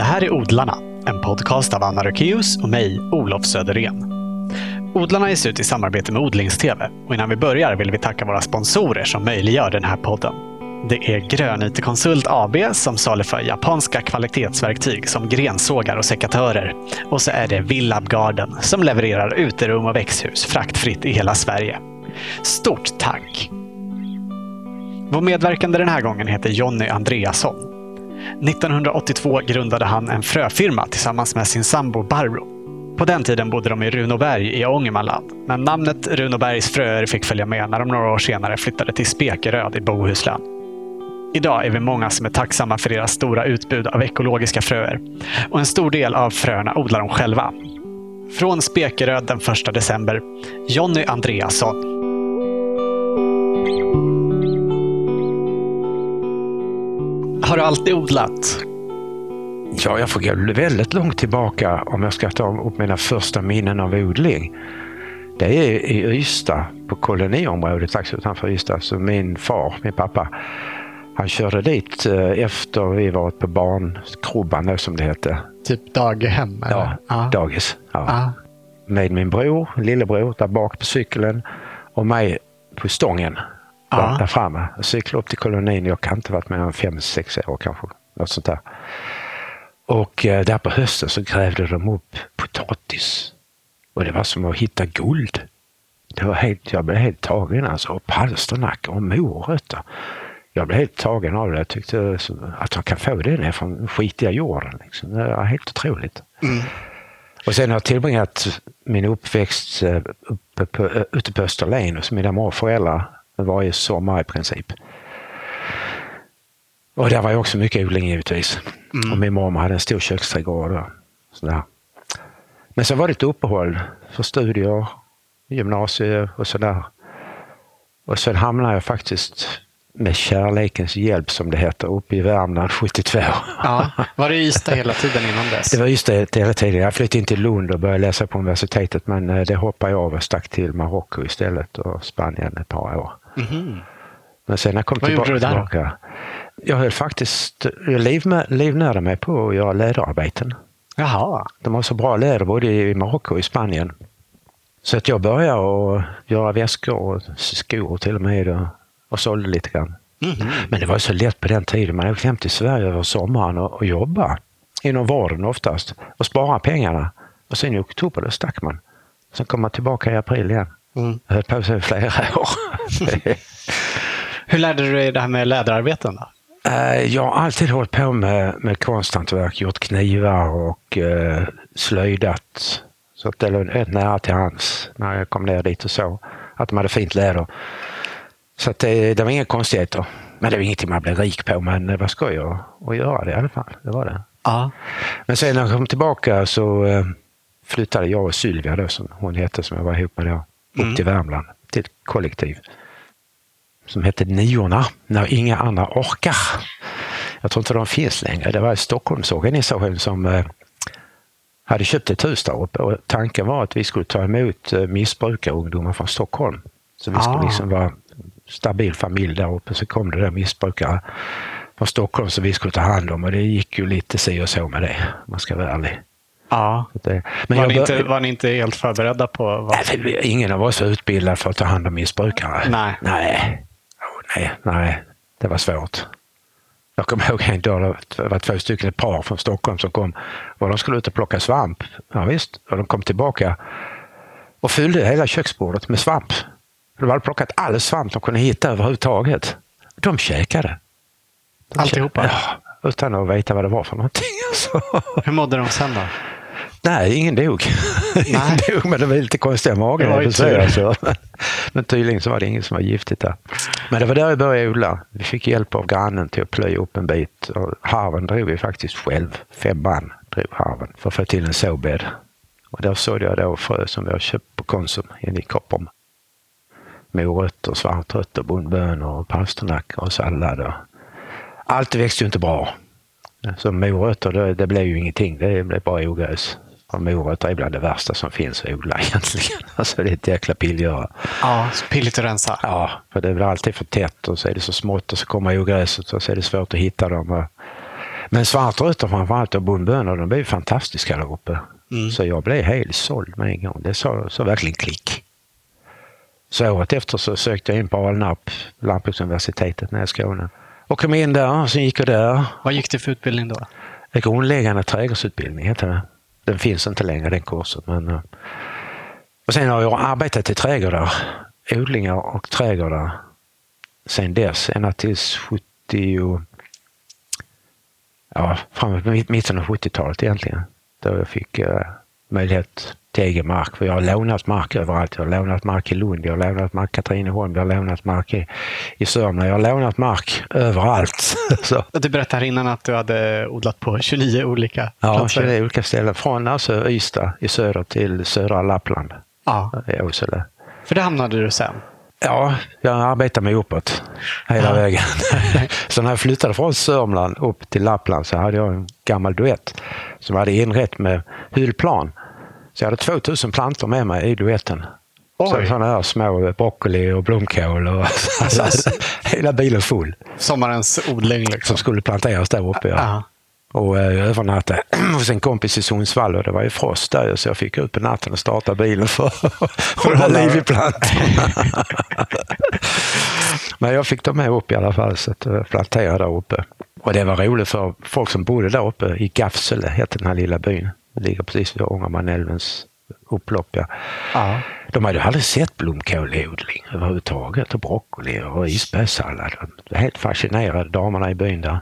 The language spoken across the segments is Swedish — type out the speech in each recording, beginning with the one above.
Det här är Odlarna, en podcast av Anna Rökeus och mig, Olof Söderén. Odlarna ges ut i samarbete med Odlingstv och innan vi börjar vill vi tacka våra sponsorer som möjliggör den här podden. Det är Grönytekonsult AB som saluför japanska kvalitetsverktyg som grensågar och sekatörer. Och så är det Villab Garden som levererar uterum och växthus fraktfritt i hela Sverige. Stort tack! Vår medverkande den här gången heter Jonny Andreasson. 1982 grundade han en fröfirma tillsammans med sin sambo Barbro. På den tiden bodde de i Runoberg i Ångermanland, men namnet Runobergs fröer fick följa med när de några år senare flyttade till Spekeröd i Bohuslän. Idag är vi många som är tacksamma för deras stora utbud av ekologiska fröer. Och en stor del av fröerna odlar de själva. Från Spekeröd den 1 december, Jonny Andreasson. Har du alltid odlat? Ja, jag får gå väldigt långt tillbaka om jag ska ta upp mina första minnen av odling. Det är i Ystad, på koloniområdet strax utanför Ystad. Så min far, min pappa, han körde dit eh, efter vi varit på barnkrubban som det hette. Typ daghem? Eller? Ja, ah. dagis. Ja. Ah. Med min bror, lillebror, där bak på cykeln och mig på stången ah. där framme. Jag cyklade upp till kolonin. Jag kan inte varit mer än fem, sex år kanske. Något sånt där. Och eh, där på hösten så grävde de upp potatis. Och det var som att hitta guld. Det var helt, jag blev helt tagen alltså. Och palsternackor och morötter jag blev helt tagen av det. Jag tyckte att man kan få det ner från skitiga jorden. Liksom. Det var helt otroligt. Mm. Och sen har jag tillbringat min uppväxt eh, uppe på, eh, ute på Österlen hos mina morföräldrar varje sommar i princip. Och där var ju också mycket odling givetvis. Mm. Och min mormor hade en stor köksträdgård. Sådär. Men sen var det ett uppehåll för studier, gymnasiet och sådär. Och sen hamnade jag faktiskt med kärlekens hjälp som det heter uppe i Värmland 72. Ja, var det Ystad hela tiden innan dess? Det var Ystad hela tiden. Jag flyttade in till Lund och började läsa på universitetet men eh, det hoppade jag av och stack till Marocko istället och Spanien ett par år. Mm. Men sen när jag kom Vad tillbaka, gjorde du där? tillbaka jag höll faktiskt, jag liv, livnärde mig på att göra läderarbeten. Jaha. De har så bra läder både i Marocko och i Spanien. Så att jag började att göra väskor och skor till och med och, sålde lite grann. Mm -hmm. Men det var så lätt på den tiden. Man åkte hem till Sverige över sommaren och, och jobba inom vården oftast och spara pengarna. Och sen i oktober då stack man. Sen kom man tillbaka i april igen. Mm. Jag höll på sig i flera år. Hur lärde du dig det här med läderarbeten? Då? Eh, jag har alltid hållit på med, med konsthantverk, gjort knivar och uh, slöjdat. Så att det låg nära till hands när jag kom ner dit och såg att de hade fint läder. Så det, det var inga konstigheter. Men det var ingenting man blev rik på, men det var skoj att, att göra det i alla fall. Det var det. Ja. Men sen när jag kom tillbaka så uh, flyttade jag och Sylvia, då, som hon hette, som jag var ihop med då, upp mm. till Värmland, till ett kollektiv som hette Niorna, när inga andra orkar. Jag tror inte de finns längre. Det var Stockholmsorganisation som eh, hade köpt ett hus där uppe och tanken var att vi skulle ta emot eh, missbrukarungdomar från Stockholm. Så vi skulle ah. liksom vara en stabil familj där uppe. Så kom det där missbrukare från Stockholm som vi skulle ta hand om och det gick ju lite si och så med det, om man ska vara ärlig. Ja. Men var, ni inte, var ni inte helt förberedda på? Vad... Nej, ingen av oss var utbildad för att ta hand om missbrukare. Nej. Nej. Nej, nej, det var svårt. Jag kommer ihåg en dag, det var två stycken, ett par från Stockholm som kom och de skulle ut och plocka svamp. Ja, visst. Och de kom tillbaka och fyllde hela köksbordet med svamp. De hade plockat all svamp de kunde hitta överhuvudtaget. De käkade. De Alltihopa? Ja, utan att veta vad det var för någonting. Alltså. Hur mådde de sen då? Nej, ingen dog. ingen dog, men det var lite konstiga magar. Alltså. Men tydligen så var det inget som var giftigt där. Men det var där vi började odla. Vi fick hjälp av grannen till att plöja upp en bit. Och harven drog vi faktiskt själv. Fem man drog harven för att få till en såbädd. Och där sådde jag då frö som har köpt på Konsum inne i Koppom. Morötter, svartrötter, bondbönor, palsternackor och sallad. Allt växte ju inte bra. Så morötter, det, det blev ju ingenting. Det blev bara ogräs. Och morötter är bland det värsta som finns att odla egentligen. Alltså det är ett jäkla pillgöra. Ja, så pilligt att rensa. Ja, för det blir alltid för tätt och så är det så smått och så kommer ogräset och så är det svårt att hitta dem. Men svartrötter framförallt och bondbönor, de blir fantastiska där uppe. Mm. Så jag blev helt såld med en gång. Det sa, sa verkligen klick. Så året efter så sökte jag in på Alnarp, Lantbruksuniversitetet nere i Skåne. Och kom in där, och sen gick jag där. Vad gick det för utbildning då? En grundläggande trädgårdsutbildning heter det. Den finns inte längre den kursen. Men, eh, och sen har jag arbetat i trädgårdar, odlingar och trädgårdar sen dess, ända tills 70 ja, framåt mitten av 70-talet egentligen. Då jag fick uh, möjlighet till egen mark. För jag har lånat mark överallt. Jag har lånat mark i Lund, jag har lånat mark i Katrineholm, jag har lånat mark i, i Sörmland. Jag har lånat mark överallt. så. Du berättade innan att du hade odlat på 29 olika platser. Ja, 29 olika ställen. Från alltså Ystad i söder till södra Lappland. Ja. I Åsele. För det hamnade du sen? Ja, jag arbetar mig uppåt hela ja. vägen. så när jag flyttade från Sörmland upp till Lappland så hade jag en gammal duett som hade inrett med hyllplan. Så jag hade 2000 plantor med mig i duetten. Så, sådana här små broccoli och blomkål och alltså, hela bilen full. Sommarens odling liksom. Som skulle planteras där uppe. Ja. Och eh, övernattade hos en kompis i Sundsvall och det var ju frost där så jag fick ut på natten och starta bilen för, att hålla liv i plantorna. Men jag fick dem med upp i alla fall så att jag planterade där uppe. Och det var roligt för folk som bodde där uppe i Gafsele, hette den här lilla byn. Det ligger precis vid Ångermanälvens upplopp. Ja. Ja. De hade aldrig sett blomkålodling överhuvudtaget och broccoli och isbergssallad. Helt fascinerade, damerna i byn där.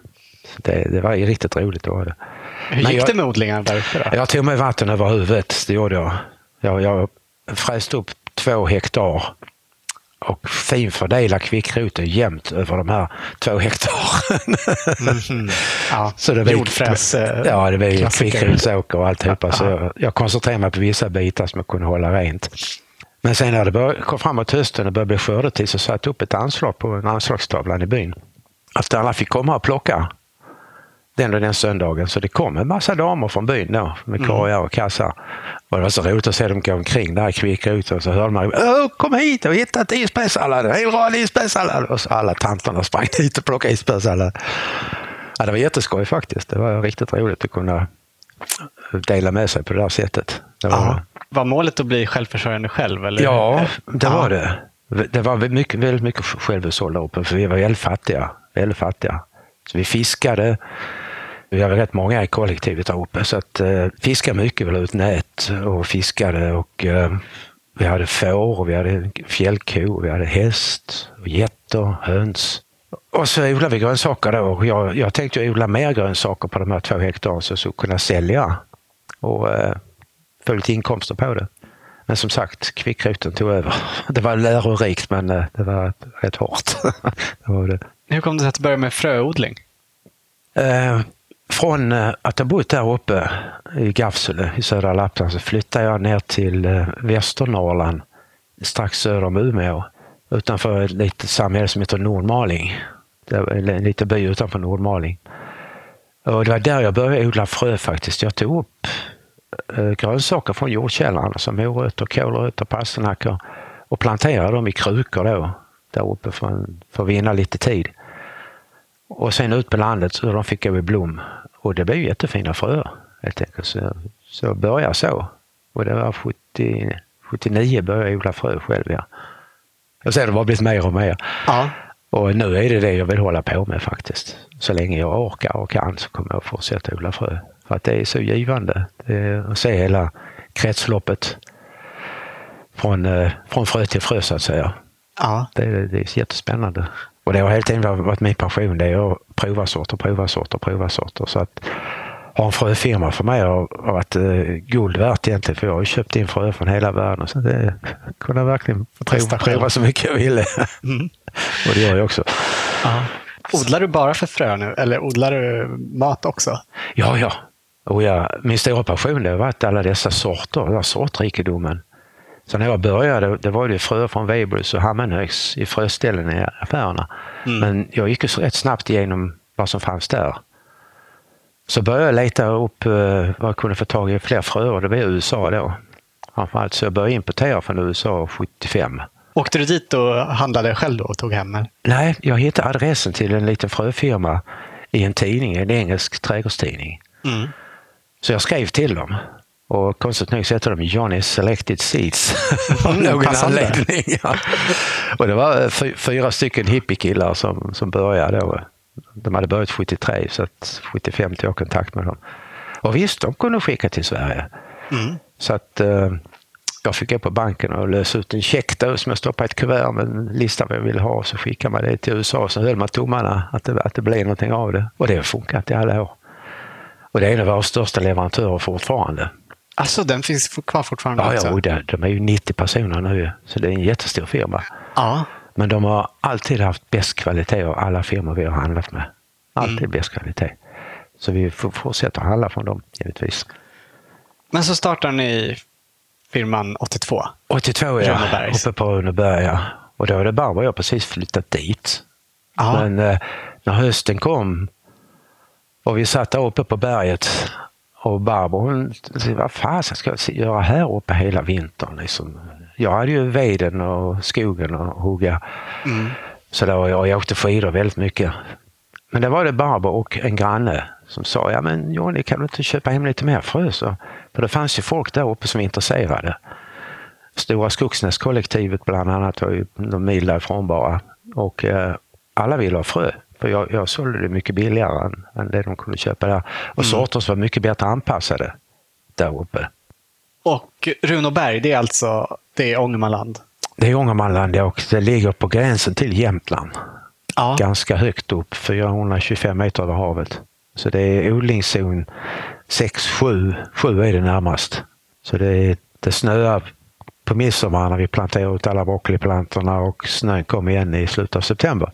Det, det var riktigt roligt det. Hur gick jag, det med odlingarna där uppe? Då? Jag tog mig vatten över huvudet, det gjorde jag. Jag, jag fräste upp två hektar och finfördela kvickroten jämnt över de här två hektaren. Mm. Ja, så det jordfräs. Ja, det blev kvickrotsåker och alltihopa. Ja. Så jag, jag koncentrerade mig på vissa bitar som jag kunde hålla rent. Men sen när det började, kom framåt hösten och började bli skördetid så satte jag upp ett anslag på en anslagstavlan i byn. Att alla fick komma och plocka den och den söndagen. Så det kom en massa damer från byn då med mm. korgar och kassar. Och det var så roligt att se dem gå omkring där i kvickroten och så hörde man kom hit och hitta ett isbergssallad, en hel rad isbergssallad. Och så alla tanterna sprang dit och plockade isbergssallad. Ja, det var jätteskoj faktiskt. Det var riktigt roligt att kunna dela med sig på det där sättet. Det var, var målet att bli självförsörjande själv? Eller? Ja, det var det. Det var mycket, väldigt mycket självhushåll där uppe för vi var väldigt fattiga. Väldigt fattiga. Så vi fiskade vi har rätt många i kollektivet där uppe så att eh, fiskade mycket, vi la ut nät och fiskade och eh, vi hade får och vi hade fjällko, vi hade häst, och getter, höns. Och så odlade vi grönsaker då. Jag, jag tänkte odla mer grönsaker på de här två hektaren så jag skulle kunna sälja och eh, få lite inkomster på det. Men som sagt, kvickroten tog över. Det var lärorikt men eh, det var rätt hårt. det var det. Hur kom det sig att du började med fröodling? Från eh, att ha bott där uppe i Gafsele i södra Lappland så flyttade jag ner till eh, Västernorrland strax söder om Umeå utanför ett litet samhälle som heter Nordmaling. Det var en liten by utanför Nordmaling. Och det var där jag började odla frö faktiskt. Jag tog upp eh, grönsaker från jordkällaren som morötter, kålrötter, palsternackor och planterade dem i krukor då där uppe för, för att vinna lite tid. Och sen ut på landet så de fick gå i blom. Och det blev jättefina fröer helt enkelt. Så, så jag började så. Och det var 70, 79 började jag odla frö själv. Ja. Och sen har det bara blivit mer och mer. Ja. Och nu är det det jag vill hålla på med faktiskt. Så länge jag orkar och kan så kommer jag fortsätta odla frö. För att det är så givande är att se hela kretsloppet från, eh, från frö till frö så att säga. Ja. Det, det är jättespännande. Och det har hela tiden varit min passion, det är att prova sorter, prova sorter, prova sorter. Så att ha en fröfirma för mig har varit eh, guld värt egentligen, för jag har köpt in frö från hela världen. Så det kunde verkligen prova, prova så mycket jag ville. Mm. och det gör jag också. Aha. Odlar du bara för frö nu, eller odlar du mat också? Ja, ja. Och ja min stora passion har varit alla dessa sorter, den sortrikedomen. Så när jag började, det var det fröer från Weibulls och Hammenhögs i fröställen i affärerna. Mm. Men jag gick ju rätt snabbt igenom vad som fanns där. Så började jag leta upp uh, vad jag kunde få tag i fler fröer. Det blev USA då. Framförallt så jag började importera från USA 75. Åkte du dit och handlade själv då och tog hem? Nej, jag hittade adressen till en liten fröfirma i en tidning, en engelsk trädgårdstidning. Mm. Så jag skrev till dem. Och konstigt nog så heter de Johnny Selected Seeds. Av någon anledning. Och det var eh, fy- fyra stycken hippiekillar som, som började då. De hade börjat 73 så att 75 tog jag kontakt med dem. Och visst, de kunde skicka till Sverige. Mm. Så att eh, jag fick gå på banken och lösa ut en check då som jag stoppade i ett kuvert med en lista vad jag ville ha. Så skickade man det till USA. Så höll man tummarna att det, att det blev någonting av det. Och det har funkat i alla år. Och det är en av våra största leverantörer fortfarande. Alltså, den finns kvar fortfarande Ja, ja det, de är ju 90 personer nu så det är en jättestor firma. Ja. Men de har alltid haft bäst kvalitet av alla firmor vi har handlat med. Alltid Mm. bäst kvalitet. Så vi får fortsätta handla från dem givetvis. Men så startar ni firman 82. 82 ja, uppe på Runeberg ja. Och då hade Barbro och jag precis flyttat dit. Ja. Men eh, när hösten kom och vi satt där uppe på berget och Barbro hon sa, vad fasen ska jag göra här uppe hela vintern? Liksom. Jag hade ju veden och skogen att hugga. Mm. Så då, och jag åkte skidor väldigt mycket. Men det var det Barbro och en granne som sa, ja men Johnny kan du inte köpa hem lite mer frö? Så, för det fanns ju folk där uppe som var intresserade. Stora Skogsnäskollektivet bland annat var ju någon mil därifrån bara. Och eh, alla ville ha frö. För jag, jag sålde det mycket billigare än, än det de kunde köpa där. Och sorter som var mycket bättre anpassade där uppe. Och Runoberg, det är alltså det är Ångermanland? Det är Ångermanland och det ligger på gränsen till Jämtland. Ja. ganska högt upp, 425 meter över havet. Så det är odlingszon 6, 7, 7 är det närmast. Så det, det snöar på midsommar när vi planterar ut alla broccoliplantorna och snön kommer igen i slutet av september.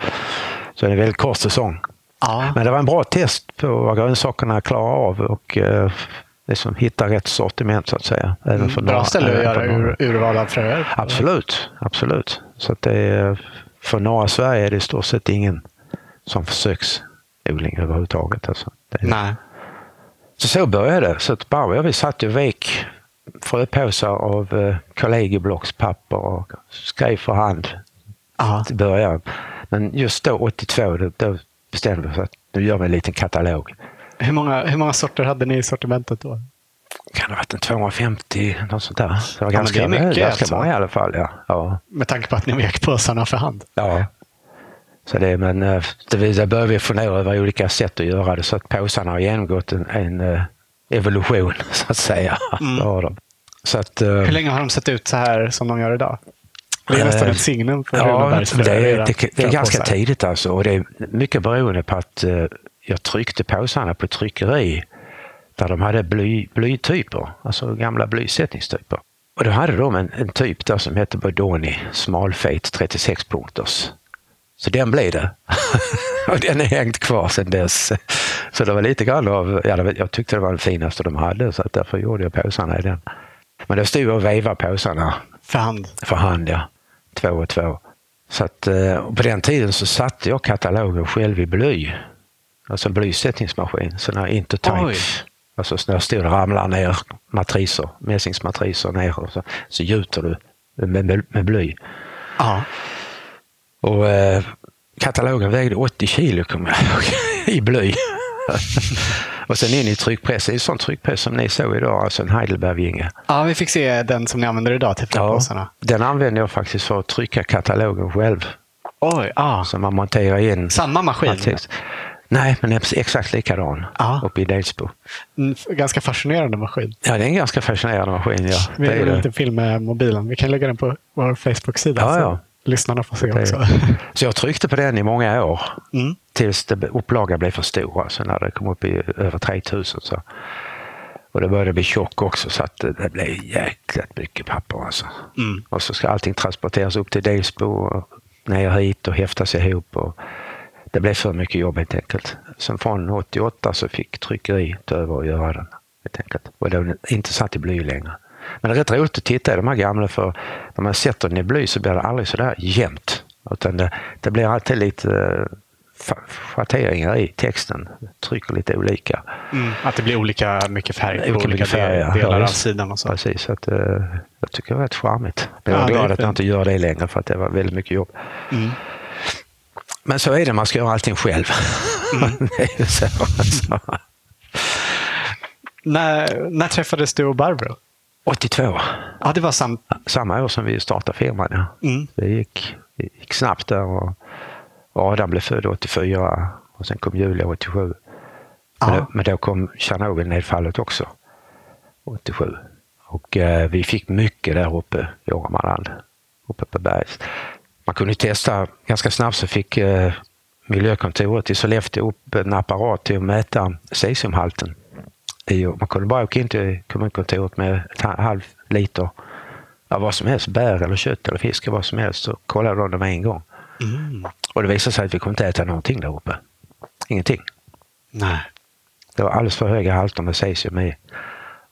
Så det är en väldigt kort säsong. ja. Men det var en bra test på vad grönsakerna klarar av och eh, liksom hitta rätt sortiment så att säga. Även för Mm, Bra norra- ställe att göra för ur, urval av fröer. Absolut, absolut. Så det är, för norra Sverige är det i stort sett ingen som försöksodling överhuvudtaget. Alltså. Är, Nej. så så började det. Så att Barbro och vi satt och vek fröpåsar av eh, kollegieblockspapper och skrev för hand Ja. i början. Men just då, 82, då, då bestämde vi oss att nu gör vi en liten katalog. Hur, många, hur många sorter hade ni i sortimentet då? Kan det ha varit en 250, något sånt där. Det var Ja, ganska, det mycket, ganska alltså. många i alla fall. Ja. Ja. Med tanke på att ni vek påsarna för hand. Ja. Så det, men eh, det, börjar vi fundera över olika sätt att göra det så att påsarna har genomgått en, en eh, evolution så att säga. Mm. Så att, eh, Hur länge har de sett ut så här som de gör idag? Det är nästan Eh, ett signum för Ja, det är, det, det är ganska tidigt alltså och det är mycket beroende på att eh, jag tryckte påsarna på tryckeri där de hade bly, blytyper, alltså gamla blysättningstyper. Och då hade de en, en typ där som hette Bodoni, smalfet 36 punkters. Så den blev det. och den är hängt kvar sedan dess. Så det var lite grann av, ja, jag tyckte det var den finaste de hade så att därför gjorde jag påsarna i den. Men då stod jag och vevade påsarna För hand. för hand, ja. Två och två. Så att, eh, och på den tiden så satte jag katalogen själv i bly. Alltså en blysättningsmaskin, sån här intertype. Alltså så när stod det ramlar ner matriser, mässingsmatriser ner och så, så gjuter du med, med, med bly. Ja. Och eh, katalogen vägde 80 kilo kommer jag i bly. och sen in i tryckpress, det är en sån tryckpress som ni såg idag, alltså en Heidelberg-vinge. ja, vi fick se den som ni använder idag till fröpåsarna. den använde jag faktiskt för att trycka katalogen själv. Oj, ja. Så man monterar in Samma maskin? alltid. Nej, men exakt likadan Ja. uppe i Delsbo. F- ganska fascinerande maskin. Ja, det är en ganska fascinerande maskin. Ja. Vi liten film med mobilen. Vi kan lägga den på vår Facebook-sida. Ja, ja. Lyssnarna får se Det också. Så jag tryckte på den i många år. Mm. Tills upplagan blev för stor. Alltså när det kom upp i över 3000. Så. Och det började bli tjock också så att det, blev jäkligt mycket papper. Alltså. Mm. Och så ska allting transporteras upp till Delsbo och ner hit och häftas ihop. Och det blev för mycket jobb helt enkelt. Sen från 88 så fick tryckeri ta över och göra den. Helt enkelt. Och det var inte satt i bly längre. Men det är rätt roligt att titta i de här gamla för när man sätter den i bly så blir det aldrig så där jämnt. Utan det, det blir alltid lite eh, schatteringar i texten. Trycker lite olika. Mm. Att det blir olika mycket färg på Olika olika, mycket färg, ja. del, delar Ja, av sidan och så. Precis, så att, eh, jag tycker det var rätt charmigt. Men Ja, jag är är glad att jag inte gör det längre för att det var väldigt mycket jobb. Mm. Men så är det, man ska göra allting själv. Mm. så, så. När, när träffades du och Barbro? 82. Ja, det var sam samma år som vi startade firman. Ja. Mm. Det, gick, det gick snabbt där och Adam blev född 84 och sen kom Julia 87. Men då, men då kom Tjernobylnedfallet också, 87. Och eh, vi fick mycket där uppe i Ångermanland, uppe på berget. Man kunde testa, ganska snabbt så fick eh, miljökontoret i Sollefteå upp en apparat till att mäta cesiumhalten. Man kunde bara åka in till kommunkontoret med ett halv liter av vad som helst, bär eller kött eller fisk vad som helst, så kollade de det med en gång. Mm. Och det visade sig att vi kunde inte äta någonting där uppe. Ingenting. Nej. Det var alldeles för höga halter med cesium i.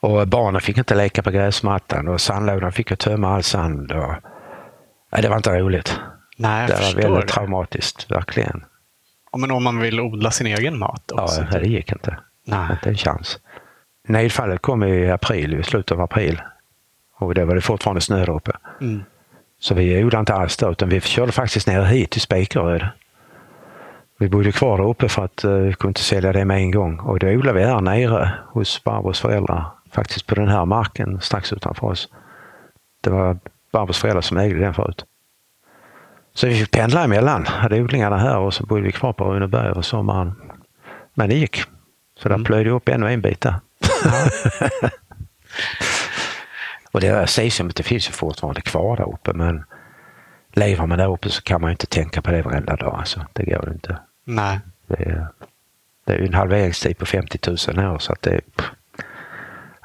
Och barnen fick inte leka på gräsmattan och sandlådan fick jag tömma all sand. Och... Nej, det var inte roligt. Nej, det var väldigt det. traumatiskt, verkligen. men om man vill odla sin egen mat också? Ja, det gick inte. Nej. Inte en chans. Nedfallet kom i april, i slutet av april. Och då var det fortfarande snö där uppe. Mm. Så vi odlade inte alls då, utan vi körde faktiskt ner hit till Spekeröd. Vi bodde kvar där uppe för att uh, kunde inte sälja det med en gång. Och då odlade vi här nere hos Barbros föräldrar. Faktiskt på den här marken strax utanför oss. Det var Barbros föräldrar som ägde den förut. Så vi fick pendla emellan. Hade odlingarna här och så bodde vi kvar på Runeberg över sommaren. Men det gick. Så där mm. plöjde upp ännu en bit där. och det cesiumet det finns ju fortfarande kvar där uppe men lever man där uppe så kan man inte tänka på det varenda dag. Alltså. Det går inte. Nej. Det är, det är en halveringstid på 50 000 år så att det,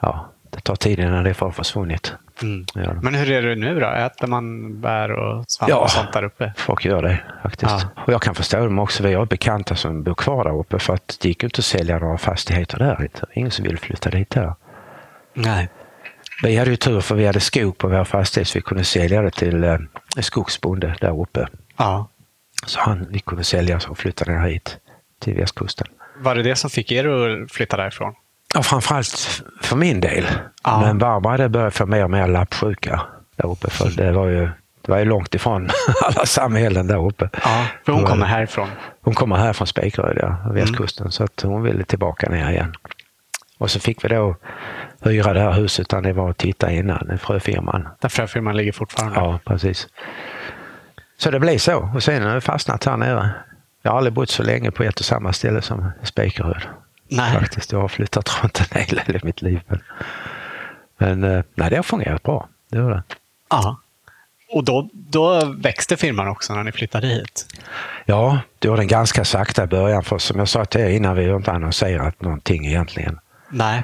ja, det tar tid innan det får försvunnit. Mm. Men hur är det nu då? Äter man bär och svamp ja, och sånt där uppe? folk gör det faktiskt. Ja. Och jag kan förstå dem också. Vi har bekanta som bor kvar där uppe för att det gick inte att sälja några fastigheter där. Inte. Ingen som vill flytta dit där. Nej. Vi hade ju tur för vi hade skog på vår fastighet så vi kunde sälja det till eh, en skogsbonde där uppe. Ja. Så han, vi kunde sälja och flytta ner hit till västkusten. Var det det som fick er att flytta därifrån? Ja, framförallt för min del. Ja. Men Barbara hade börjat få mer och mer lappsjuka där uppe. För det var ju, det var ju långt ifrån alla samhällen där uppe. Ja, för hon kommer härifrån? Hon kommer här från ja, västkusten. Mm. Så att hon ville tillbaka ner igen. Och så fick vi då hyra det här huset utan det var att titta innan, fröfirman. Där fröfirman ligger fortfarande? Ja, precis. Så det blev så. Och sen har jag fastnat här nere. Jag har aldrig bott så länge på ett och samma ställe som Spekeröd. Nej. Faktiskt. Jag har flyttat runt en hel del i mitt liv. Men, men eh, nej, det har fungerat bra. Det var det. Ja. Och då, då växte firman också när ni flyttade hit? Ja, det var den ganska sakta i början. För som jag sa till er innan, vi har inte annonserat någonting egentligen. Nej.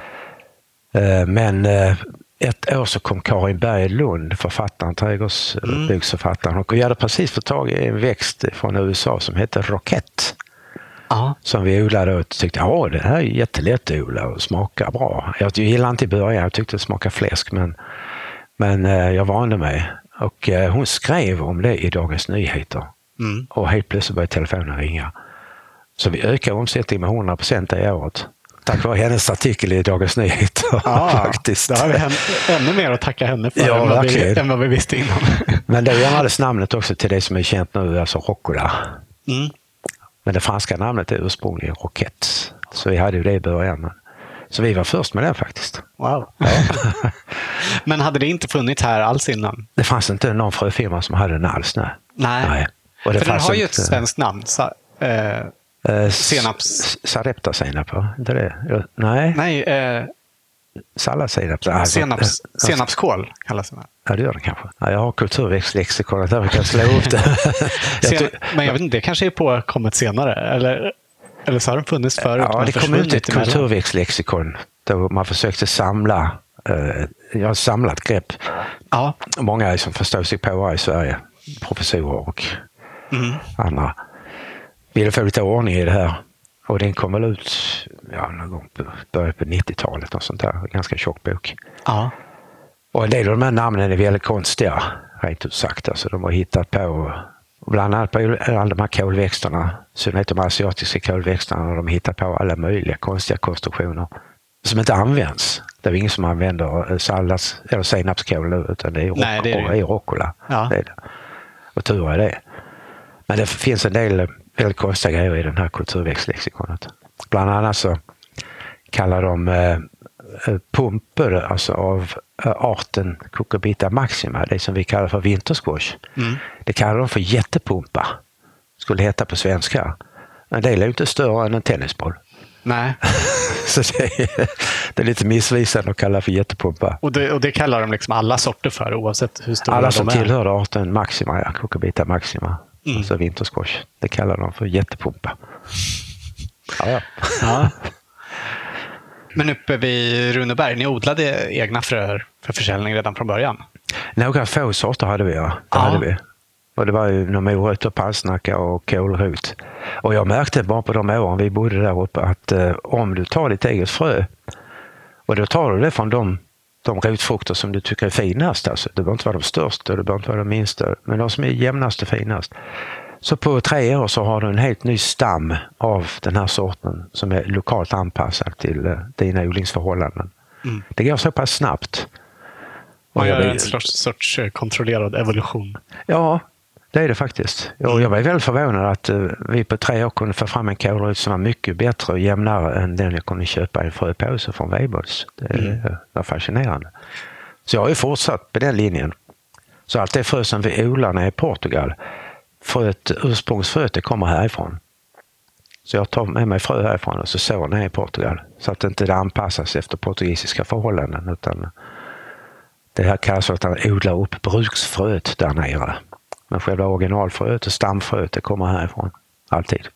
Eh, men eh, ett år så kom Karin Berglund, författaren, trädgårdsboksförfattaren. Och vi hade precis fått tag i en växt från USA som heter Roquette. Aha. Som vi odlade och tyckte att det här är jättelätt att odla och smakar bra. Jag gillade inte i början, jag tyckte det smakade fläsk men, men eh, jag vande mig. Och hon skrev om det i Dagens Nyheter. Mm. Och helt plötsligt började telefonen ringa. Så vi ökade omsättningen med 100 procent det året. Tack vare hennes artikel i Dagens Nyheter. Ja, faktiskt. Då har vi ännu mer att tacka henne för ja, än, vad vi, än vad vi visste innan. Men det ändrades namnet också till det som är känt nu, alltså Roccola. Mm. Men det franska namnet är ursprungligen Roquette. Så vi hade ju det i början. Så vi var först med det faktiskt. Wow. Ja. Men hade det inte funnits här alls innan? Det fanns inte någon fröfirma som hade den alls. Nej. nej. nej. Och det För den har ju ett svenskt namn. Så, eh, Eh, Senaps... Sarepta senap, inte det? Nej. Nej eh... Salladssenap. Senaps, alltså, senapskål kallas det. Ja, det gör det kanske. Ja, jag har kulturväxtlexikonet där vi kan slå upp det. Sen, men jag vet inte, det kanske är påkommet senare? Eller, eller så har den funnits förut? Ja, det kom ut ett kulturväxtlexikon då man försökte samla eh, jag har samlat grepp. Ja. Många som förstår sig på i Sverige, professorer och mm. andra ville få lite ordning i det här. Och den kom väl ut ja, någon gång på början på 90-talet och sånt där. Ganska tjock bok. Ja. Och en del av de här namnen är väldigt konstiga, rent ut sagt. Alltså, de har hittat på, bland annat på alla de här kolväxterna, i synnerhet de asiatiska kolväxterna, har de hittat på alla möjliga konstiga konstruktioner som inte används. Det är ingen som använder eh, sallads eller senapskål utan det är, rock, Nej, det är, det. är rockola. Ja. Det är det. Och tur är det. Men det finns en del väldigt konstiga grejer i den här kulturväxtlexikonet. Bland annat så kallar de eh, eh pumper alltså av eh, arten Cucurbita maxima, det som vi kallar för vintersquash. Mm. Det kallar de för jättepumpa, skulle heta på svenska. En del är inte större än en tennisboll. Nej. så det är, det är, lite missvisande att kalla för jättepumpa. Och det, och det kallar de liksom alla sorter för oavsett hur stora alla de är? Alla som tillhör arten maxima, ja, Cucurbita maxima. Mm. Alltså vintersquash. Det kallar de för jättepumpa. Ja, ja. ja. Men uppe vid Runeberg, ni odlade egna fröer för försäljning redan från början? Några få sorter hade vi, ja. Det ja. hade vi. Och det var ju morötter, palsnacka och kålrot. Och jag märkte bara på de åren vi bodde där uppe att eh, om du tar ditt eget frö och då tar du det från de, de rotfrukter som du tycker är finast. Alltså. Det behöver inte vara de största, det behöver inte vara de minsta, men de som är jämnast och finast. Så på tre år så har du en helt ny stam av den här sorten som är lokalt anpassad till uh, dina odlingsförhållanden. Mm. Det går så pass snabbt. Man gör en sorts, sorts eh, kontrollerad evolution. Ja, det är det faktiskt. Och jag var väldigt förvånad att uh, vi på tre år kunde få fram en kålrot som var mycket bättre och jämnare än den jag kunde köpa i en fröpåse från Weibull's. Det mm. var fascinerande. Så jag har ju fortsatt på den linjen. Så allt det frö som vi odlar nere i Portugal fröet, ursprungsfröet det kommer härifrån. Så jag tar med mig frö härifrån och så sår ner i Portugal. Så att det inte anpassas efter portugisiska förhållanden. Utan det här kallas för att man odlar upp bruksfröet där nere. Men själva originalfröet och stamfröet det kommer härifrån. Alltid.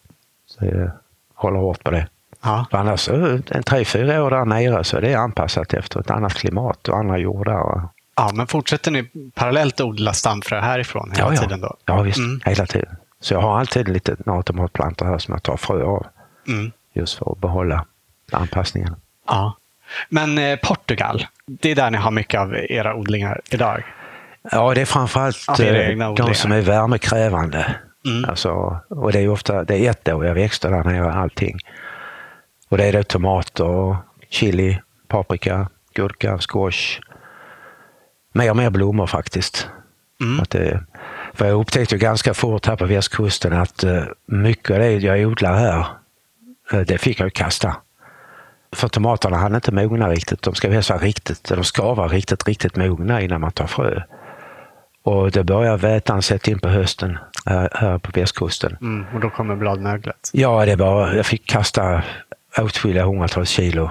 Så jag håller hårt på det. Ja. Annars en tre, fyra år där nere så är det anpassat efter ett annat klimat och andra jordar. Ja, men fortsätter ni parallellt odla stamfrö härifrån hela ja, ja. tiden? Då? Ja, visst. Mm. Hela tiden. Så jag har alltid lite tomatplantor här som jag tar frö av. Mm. Just för att behålla anpassningen. Ja. Men eh, Portugal, det är där ni har mycket av era odlingar idag? Ja, det är framförallt ja, eh, de som är värmekrävande. Mm. Alltså, och det är ofta det är ettåriga växter där nere, allting. Och det är då tomater, chili, paprika, gurka, squash, mer och mer blommor faktiskt. Mm. Att det, för jag upptäckte ganska fort här på västkusten att uh, mycket av det jag odlar här, uh, det fick jag kasta. För tomaterna hann inte mogna riktigt. De ska helst vara riktigt, de ska vara riktigt, riktigt mogna innan man tar frö. Och det börjar vätan sätta in på hösten här, här på västkusten. Mm, och då kommer bladmöglet? Ja, det var, jag fick kasta åtskilliga hundratals kilo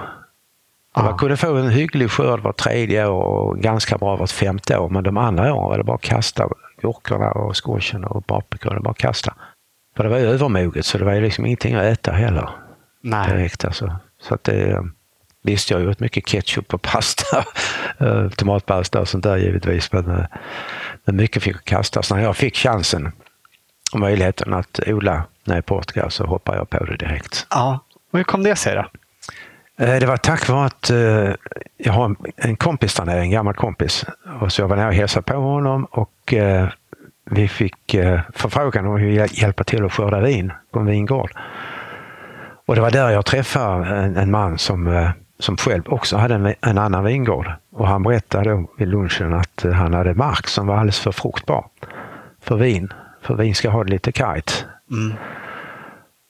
Ja. Man kunde få en hygglig skörd var tredje år och ganska bra vart femte år. Men de andra åren var det bara att kasta gurkorna och squashen och paprikan. Det bara att kasta. För det var ju övermoget så det var ju liksom ingenting att äta heller. Nej. Direkt alltså. Så att det, visst, jag har gjort mycket ketchup och pasta, eh, tomatpasta och sånt där givetvis. Men, eh, men mycket fick kastas. När jag fick chansen och möjligheten att odla nere i Portugal så hoppade jag på det direkt. Ja, och hur kom det sig då? Eh, det var tack vare att jag har en kompis där nere, en gammal kompis. Och så jag var nere och hälsade på honom och vi fick förfrågan om ville hjälpa till att skörda vin på en vingård. Och det var där jag träffade en man som, som själv också hade en, en, annan vingård. Och han berättade då vid lunchen att han hade mark som var alldeles för fruktbar för vin. För vin ska ha det lite kargt. Mm.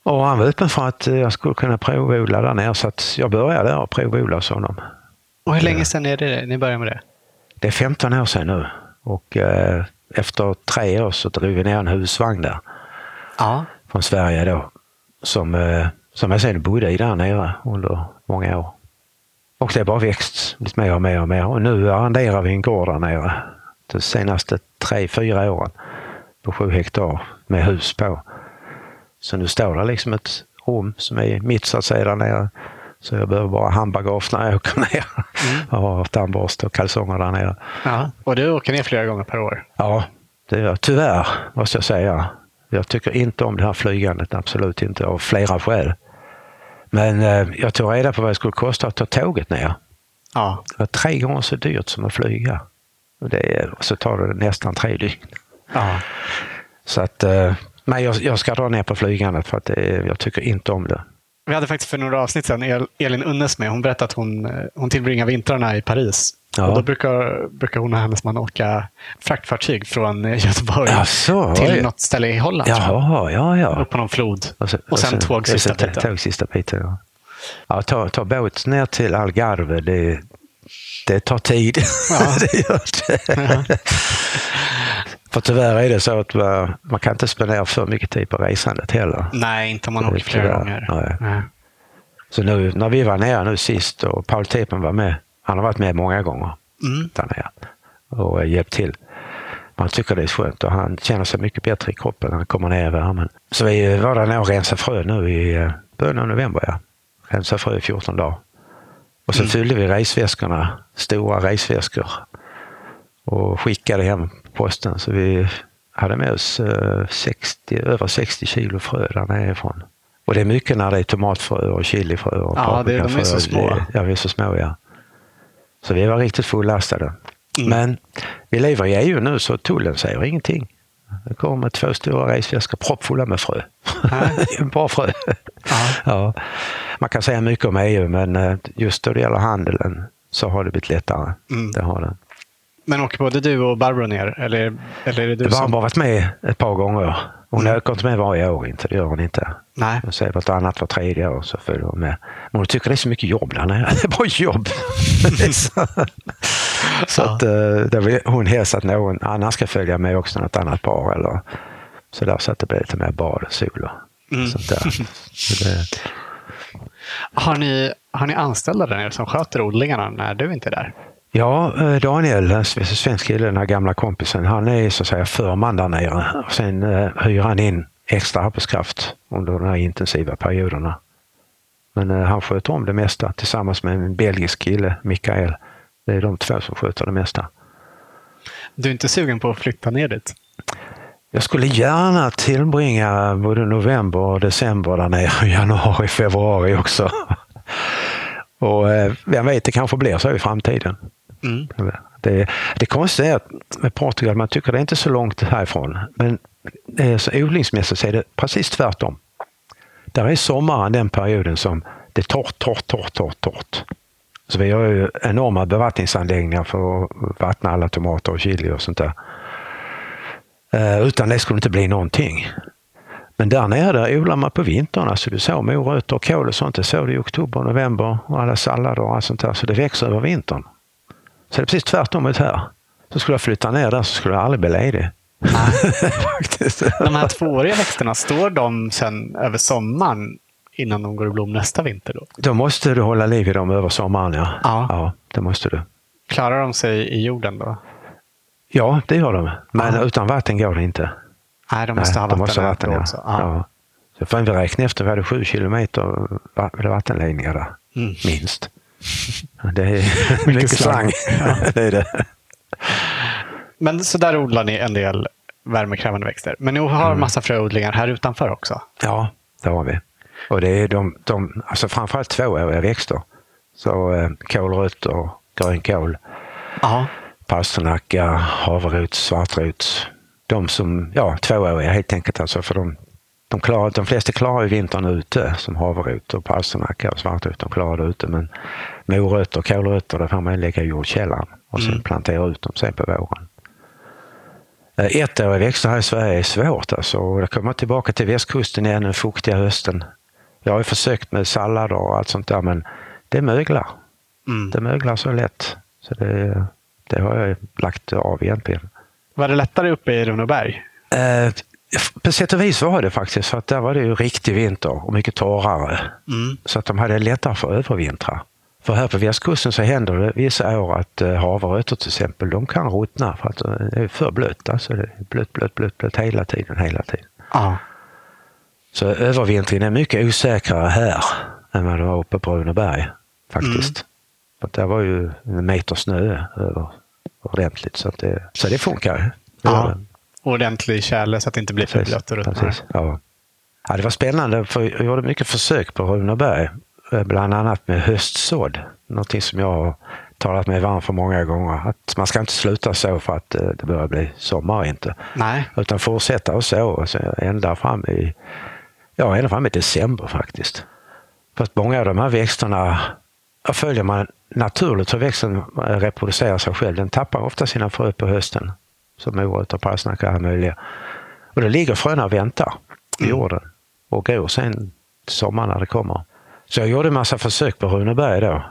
Och han var öppen för att jag skulle kunna provodla där nere så att jag började där och provodla hos honom. Och hur länge sedan är det ni började med det? Det är 15 år sedan nu. Och eh, efter tre år så drog vi ner en husvagn där. Ja. Från Sverige då. Som, eh, som jag sen bodde i där nere under många år. Och det har bara växt lite mer och mer och mer. Och nu arrenderar vi en gård där nere. De senaste tre, fyra åren. På sju hektar med hus på. Så nu står det liksom ett rum som är mitt så att säga där nere. Så jag behöver bara handbagage när jag åker ner. Mm. Jag har tandborste och kalsonger där nere. Ja, och du åker ner flera gånger per år? Ja, det gör Tyvärr måste jag säga. Jag tycker inte om det här flygandet, absolut inte, av flera skäl. Men eh, jag tog reda på vad det skulle kosta att ta tåget ner. Ja. Det var tre gånger så dyrt som att flyga. Och, det, och så tar det nästan tre dygn. Ja. Så att eh, men jag, jag ska dra ner på flygandet för att det, jag tycker inte om det. Vi hade faktiskt för några avsnitt sedan Elin Unnes med. Hon berättade att hon, eh, hon tillbringar vintrarna i Paris. Ja. Och då brukar, brukar hon och hennes man åka fraktfartyg från Göteborg Jaså, till oj. något ställe i Holland. Jaha, ja, ja. Upp på någon flod. Och, så, och sen, sen tåg sista biten. Tåg sista biten ja. ja ta, ta båt ner till Algarve, det, det tar tid. Ja. det gör det. För tyvärr är det så att man kan inte spendera för mycket tid på resandet heller. Nej, inte om man åker flera gånger. Nej. Nej. Så nu när vi var nere nu sist och Paul Tepen var med, han har varit med många gånger mm. där nere och hjälpt till. Man tycker det är skönt och han känner sig mycket bättre i kroppen när han kommer ner i värmen. Så vi var där nere och rensade frö nu i eh, början av november. Ja. Rensade frö i 14 dagar. Och så mm. fyllde vi resväskorna, stora resväskor och skickade hem posten. Så vi hade med oss 60, eh, över 60 kilo frö där nerifrån. Och det är mycket när det är tomatfrö och chilifrö och Ja, det, de är så små. Ja, vi är så små ja. Så vi var riktigt fullastade. Mm. Men vi lever i EU nu så tullen säger ingenting. Det kommer två stora resväskor proppfulla med frö. en bra frö. ja. Man kan säga mycket om EU men eh, just då det gäller handeln så har det blivit lättare. Mm. Det har det. Men åker både du och Barbro ner? Eller, eller är det du Barbro som... har varit med ett par gånger. Hon mm. åker inte med varje år, inte. det gör hon inte. Nej. Så är det annat var tredje år så följer hon med. Men hon tycker det är så mycket jobb där nere. Det är bara jobb. så, så ja. att, eh, då vill hon helst att någon annan ska följa med också, något annat par eller så där så att det blir lite mer bad och sol och mm. sånt där. Så det... har, ni, har ni anställda där nere som sköter odlingarna när du inte är där? Ja, eh, Daniel, svensk kille, den här gamla kompisen, han är så att säga förman där nere. Och sen uh, hyr han in extra arbetskraft under de här intensiva perioderna. Men uh, han sköter om det mesta tillsammans med en belgisk kille, Mikael. Det är de två som sköter det mesta. Du är inte sugen på att flytta ner dit? Jag skulle gärna tillbringa både november och december där nere, januari, februari också. Och eh, vem vet, det kanske blir så i framtiden. Mm. Det, det konstiga är att med Portugal, man tycker det är inte så långt härifrån. Men eh, så odlingsmässigt så är det precis tvärtom. Där är sommaren den perioden som det är torrt, torrt, torrt, torrt, torrt. Så vi har ju enorma bevattningsanläggningar för att vattna alla tomater och chili och sånt där. Eh, utan det skulle inte bli någonting. Men där nere odlar man på vintern. Alltså du såg morötter och kål och sånt. Det såg du i oktober, november och alla sallader och allt sånt där. Så det växer över vintern. Så det är precis tvärtom mot här. Så skulle jag flytta ner där så skulle jag aldrig bli ledig. De här tvååriga växterna, står de sen över sommaren innan de går i blom nästa vinter? Då, då måste du hålla liv i dem över sommaren, ja. Ja, ja det måste du. Klarar de sig i jorden då? Ja, det gör de. Men ja. utan vatten går det inte. Nej, de måste Nej, ha vatten, måste ha vatten ja. också. Ja. Ja. Så får vi räkna efter, vi hade sju kilometer vattenledningar där, mm. minst. Det är mycket, mycket slang. Ja. det är det. Men så där odlar ni en del värmekrävande växter. Men ni har mm. massa fröodlingar här utanför också? Ja, det har vi. Och det är de, de alltså framförallt tvååriga växter. Så eh, kålrötter, grönkål, pasternacka, havrot, svartrot. De som, ja, tvååriga helt enkelt alltså. För de, de, klarar, de flesta klarar ju vintern ute som havrot och pasternacka och svartrot. De klarar det ute. Men morötter och kålrötter, där får man lägga i jordkällan och sen mm. plantera ut dem sen på våren. Eh, ettåriga växter här i Sverige är svårt alltså. Jag kommer tillbaka till västkusten igen den fuktiga hösten. Jag har ju försökt med sallader och allt sånt där men det möglar. Mm. Det möglar så lätt. Så det, det har jag lagt av egentligen. Var det lättare uppe i Runeberg? På sätt och vis var det faktiskt, för att där var det ju riktig vinter och mycket torrare. Mm. Så att de hade lättare för att övervintra. För här på västkusten så händer det vissa år att eh, havrötter till exempel, de kan ruttna för att eh, det är för blött. Alltså det är blött, blött, blött, blött hela tiden, hela tiden. Ah. Så övervintringen är mycket osäkrare här än vad det var uppe på Runeberg faktiskt. Mm. För där var ju en meter snö över ordentligt. Så, det, så det funkar. Ja. Ordentlig tjäle så att det inte blir för blött och ruttnar. Ja. ja, det var spännande för jag gjorde mycket försök på Runeberg. Eh, bland annat med höstsådd. Någonting som jag har talat mig varm för många gånger. Att man ska inte sluta så för att eh, det börjar bli sommar inte. Nej. Utan fortsätta och så. Och så ända fram i, ja, ända fram i december faktiskt. Fast många av de här växterna följer man naturligt hur växten reproducerar sig själv. Den tappar ofta sina frö på hösten. Som morötter, palsternacka och alla möjliga. Och då ligger fröna och väntar i mm. jorden och gror sen sommaren när det kommer. Så jag gjorde en massa försök på Runeberg då.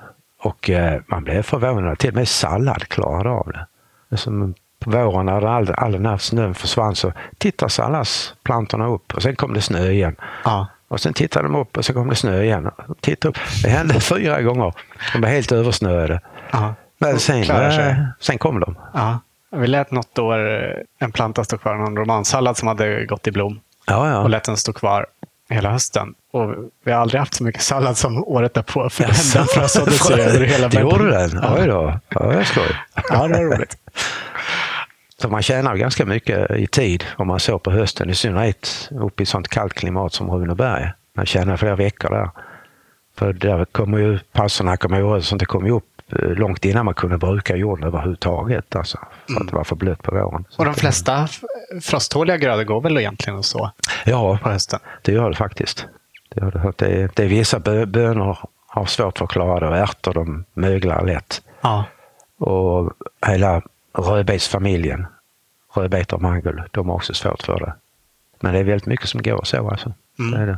Och eh, man blev förvånad. Till och med sallad klarade av det. Som på våren när all, all den här snön försvann så tittade salladsplantorna upp och sen kom det snö igen. Ja. Och sen tittade de upp och så kom det snö igen. Tittade upp. Det hände fyra gånger. De var helt översnöade. Ja. Men sen, äh, sen kom de. Ja. Vi lät något år eh, en planta stå kvar, någon romansallad som hade gått i blom. Ja, ja. Och lät den stå kvar hela hösten. Och vi har aldrig haft så mycket sallad som året därpå. För yes. den frösåddes över hela Det gjorde den? Oj då. Ja, jag skoj. Ja, det var roligt. Så man tjänar ganska mycket i tid om man så på hösten, i synnerhet uppe i sånt kallt klimat som Runeberg. Man tjänar flera veckor där. För där kommer ju palsternacka och sånt, det kom ju upp långt innan man kunde bruka jorden överhuvudtaget. Alltså, för mm. att det var för blött på våren. Och de flesta frosttåliga grödor går väl egentligen så? Ja, på hösten? det gör det faktiskt. Det, gör det. Det, är, det är vissa bönor har svårt för att klara det och ärtor de möglar lätt. Ja. Och hela rödbetsfamiljen, rödbetor och mangel, de har också svårt för det. Men det är väldigt mycket som går så alltså. Mm. Det är det.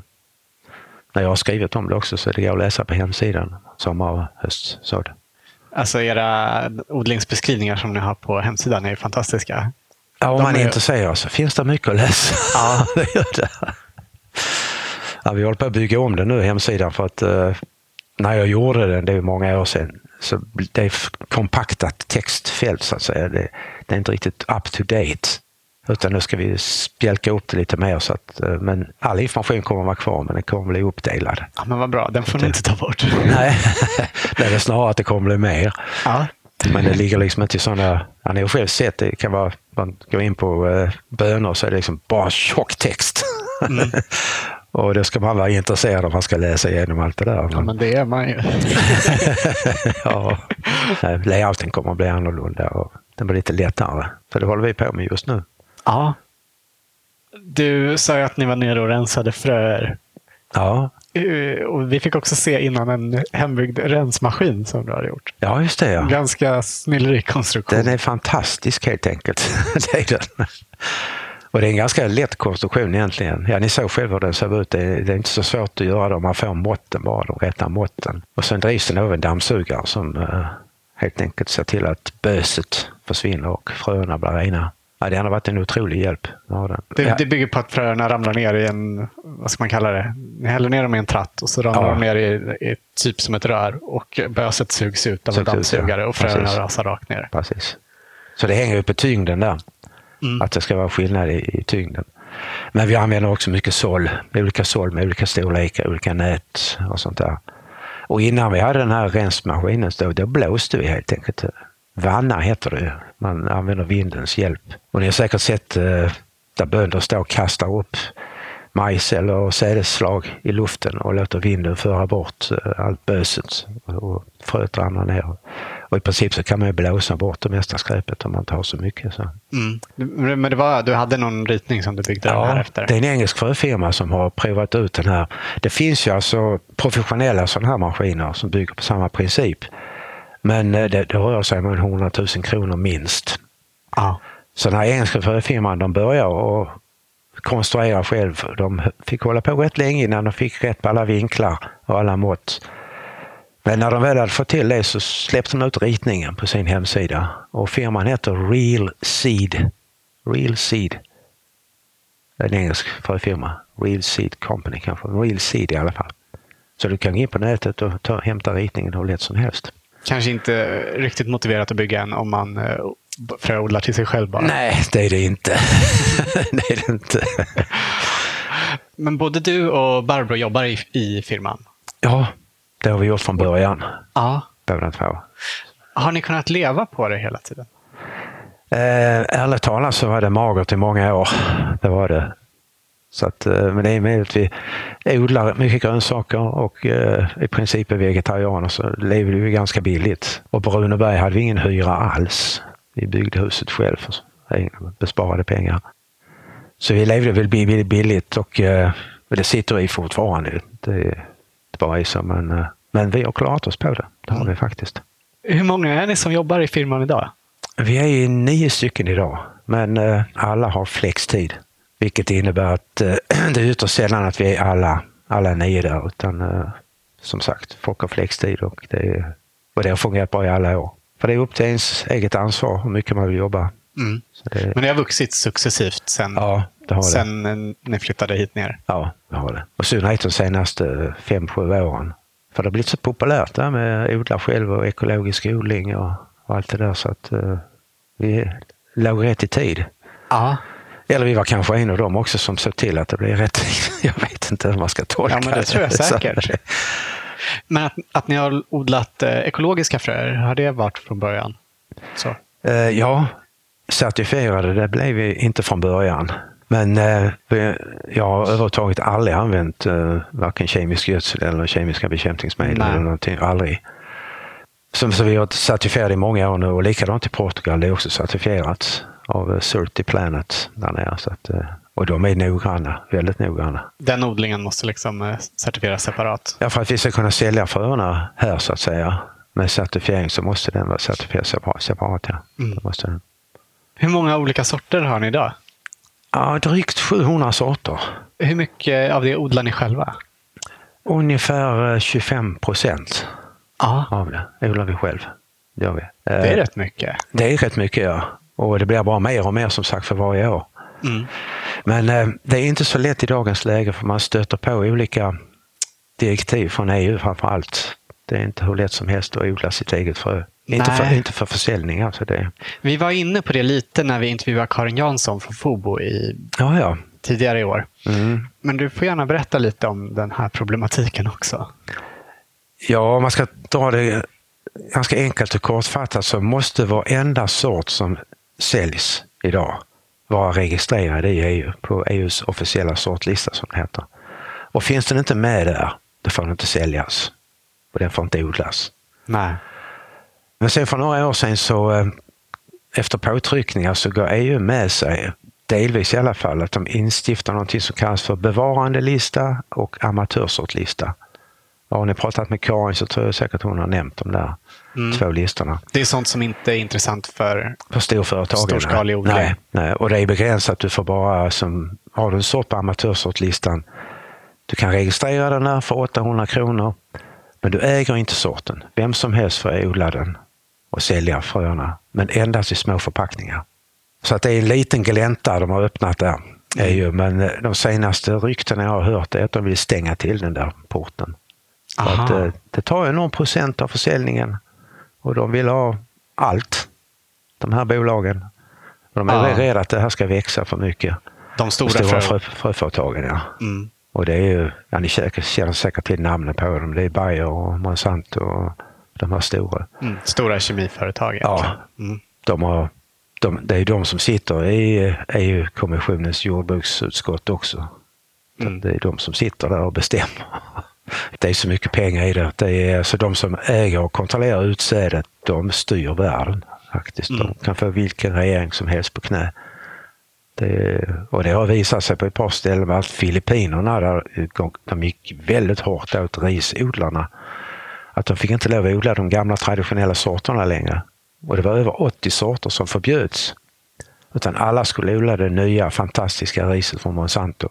När jag har skrivit om det också så det går att läsa på hemsidan, sommar och höstsådd. Alltså era odlingsbeskrivningar som ni har på hemsidan är fantastiska. Ja, om man är intresserad så finns det mycket att läsa. Ja. det gör det. Ja, vi håller på att bygga om den nu, hemsidan, för att uh, när jag gjorde den, det är många år sedan, så det är kompaktat textfält så att säga. Det, det, är inte riktigt up to date. Utan nu ska vi spjälka upp det lite mer. Så att, eh, men all information kommer att vara kvar, men den kommer att bli uppdelad. Ja, men vad bra, den får ni inte ta bort. Nej, det är snarare att det kommer bli mer. Ja. Men det ligger liksom inte i sådana... Ni har själv sett, det kan vara, man går in på uh, bönor så är det liksom bara tjock text. Mm. Och det ska man vara intresserad av, man ska läsa igenom allt det där. Ja, men det är man ju. ja, layouten kommer att bli annorlunda och den blir lite lättare. Så det håller vi på med just nu. Ja. Du sa ju att ni var nere och rensade fröer. Ja. Eh, och vi fick också se innan en hembyggd rensmaskin som du har gjort. Ja, just det. Ja. Ganska snillrik konstruktion. Den är fantastisk helt enkelt. det är den. Och det är en ganska lätt konstruktion egentligen. Ja, ni såg själva hur den ser ut. Det är, det är, inte så svårt att göra det. Man får måtten bara, de rätta måtten. Och sen drivs den av en dammsugare som uh, helt enkelt ser till att böset försvinner och fröna blir rena. Ja, det har varit en otrolig hjälp. Det, det, bygger på att fröerna ramlar ner i en, vad ska man kalla det? Ni häller ner dem i en tratt och så ramlar ja. de ner i, i, typ som ett rör och böset sugs ut av en dammsugare och fröerna Precis. rasar rakt ner. Precis. Så det hänger ju på tyngden där. Mm. Att det ska vara skillnad i, i tyngden. Men vi använder också mycket såll, olika såll med olika storlekar, olika nät och sånt där. Och innan vi hade den här rensmaskinen då, då blåste vi helt enkelt. Vanna heter det. Man använder vindens hjälp. Och ni har säkert sett eh, där bönder står och kastar upp majs eller sädesslag i luften och låter vinden föra bort eh, allt böset och fröet ramlar ner. Och i princip så kan man ju blåsa bort det mesta skräpet om man inte har så mycket. Så. Mm. Men det var, du hade någon ritning som du byggde ja, den här efter? det är en engelsk fröfirma som har provat ut den här. Det finns ju alltså professionella sådana här maskiner som bygger på samma princip. Men eh, det, det rör sig om 100 000 kronor minst. Ja. Så den här engelska fröfirman de börjar och konstruera själv. De fick hålla på rätt länge innan de fick rätt på alla vinklar och alla mått. Men när de väl hade fått till det så släppte de ut ritningen på sin hemsida. Och firman heter Real Seed. Real Seed. En engelsk firma. Real Seed Company kanske. Real Seed i alla fall. Så du kan gå in på nätet och ta, hämta ritningen hur lätt som helst. Kanske inte riktigt motiverat att bygga en om man eh, fröodlar till sig själv bara. Nej, det är det inte. det är det inte. Men både du och Barbro jobbar i, i firman? Ja, det har vi gjort från början. Ja. Båda två. Har ni kunnat leva på det hela tiden? Eh, ärligt talat så var det magert i många år. Det var det. Så att, eh, men det är med att vi odlar mycket grönsaker och eh, i princip är vegetarianer så lever vi ganska billigt. Och på Runeberg hade vi ingen hyra alls. Vi byggde huset själv för besparade pengar. Så vi levde väl billigt och eh, det sitter i fortfarande. Det, bra i så, men, eh, men vi har klarat oss på det. Det har Mm. vi faktiskt. Hur många är ni som jobbar i firman idag? Vi är nio stycken idag, men eh, alla har flextid. Vilket innebär att eh, det är ytterst sällan att vi är alla, alla nio där. Utan eh, som sagt, folk har flextid och det, och det har fungerat bra i alla år. För det är upp till ens eget ansvar hur mycket man vill jobba. Mm. Det, Men det har vuxit successivt sen, ja, det det. sen eh, ni flyttade hit ner. Ja, det har det. Och synnerhet de senaste fem, sju åren. För det har blivit så populärt där med odla själv och ekologisk odling och, och allt det där. Så att eh, vi låg rätt i tid. Ja. Eller vi var kanske en av dem också som såg till att det blev rätt. Jag vet inte hur man ska tolka Ja, men det tror jag säkert. Men att, att ni har odlat eh, ekologiska fröer, har det varit från början? Så. Eh, ja, certifierade det blev vi inte från början. Men eh, jag har överhuvudtaget aldrig använt varken kemisk gödsel eller kemiska bekämpningsmedel Nej. eller någonting. Aldrig. Som, så vi har certifierat i många år nu och likadant i Portugal. Det är också certifierat av eh, Certi Planet där nere. Så att, eh, och de är noggranna, väldigt noggranna. Den odlingen måste liksom eh, certifieras separat. Ja, för att vi ska kunna sälja fröerna här så att säga med certifiering så måste den vara certifierad separat. separat ja. Mm. Måste den. Hur många olika sorter har ni idag? Ja, drygt 700 sorter. Hur mycket av det odlar ni själva? Ungefär eh, 25 procent av det odlar vi själv. Det vi. Det är Eh, rätt mycket. det är rätt mycket, ja. Och det blir bara mer och mer som sagt för varje år. Mm. Men eh, det är inte så lätt i dagens läge för man stöter på olika direktiv från EU framför allt. Det är inte hur lätt som helst att odla sitt eget frö. Inte för, inte för försäljning. Alltså det. Vi var inne på det lite när vi intervjuade Karin Jansson från Fobo i, Ja, ja. tidigare i år. Mm. Men du får gärna berätta lite om den här problematiken också. Ja, om man ska dra det ganska enkelt och kortfattat så måste varenda sort som säljs idag vara registrerad i EU på EUs officiella sortlista som det heter. Och finns den inte med där, då får den inte säljas. Och den får inte odlas. Nej. Men sen för några år sedan så eh, efter påtryckningar så går EU med sig, delvis i alla fall, att de instiftar någonting som kallas för bevarandelista och amatörsortlista. Har ni pratat med Karin så tror jag säkert hon har nämnt de där Mm. två listorna. Det är sånt som inte är intressant för... För storföretagen. Storskalig odling. Nej, nej, och det är begränsat. Du får bara, som, har du en sort på amatörsortlistan, du kan registrera den där för 800 kronor, men du äger inte sorten. Vem som helst får odla den och sälja fröerna, men endast i små förpackningar. Så att det är en liten glänta de har öppnat där. Är ju, men eh, de senaste ryktena jag har hört är att de vill stänga till den där porten. Att, eh, det tar ju någon procent av försäljningen och de vill ha allt, de här bolagen. De är Ja. rädda att det här ska växa för mycket. De De stora, stora frö... frö, fröföretagen, ja. Mm. Och det är ju, ja, ni känner säkert till namnen på dem. Det är Bayer och Monsanto och de här stora. Mm. Stora kemiföretag. Ja. Mm. De har, de, det är de som sitter i EU-kommissionens jordbruksutskott också. Så Mm. Det är de som sitter där och bestämmer. Det är så mycket pengar i det. det är, alltså de som äger och kontrollerar utsädet, de styr världen. faktiskt. Mm. De kan få vilken regering som helst på knä. Det, och det har visat sig på ett par ställen att Filippinerna, där de gick väldigt hårt åt risodlarna. Att de fick inte lov att odla de gamla traditionella sorterna längre. Och det var över 80 sorter som förbjöds. Utan alla skulle odla det nya fantastiska riset från Monsanto.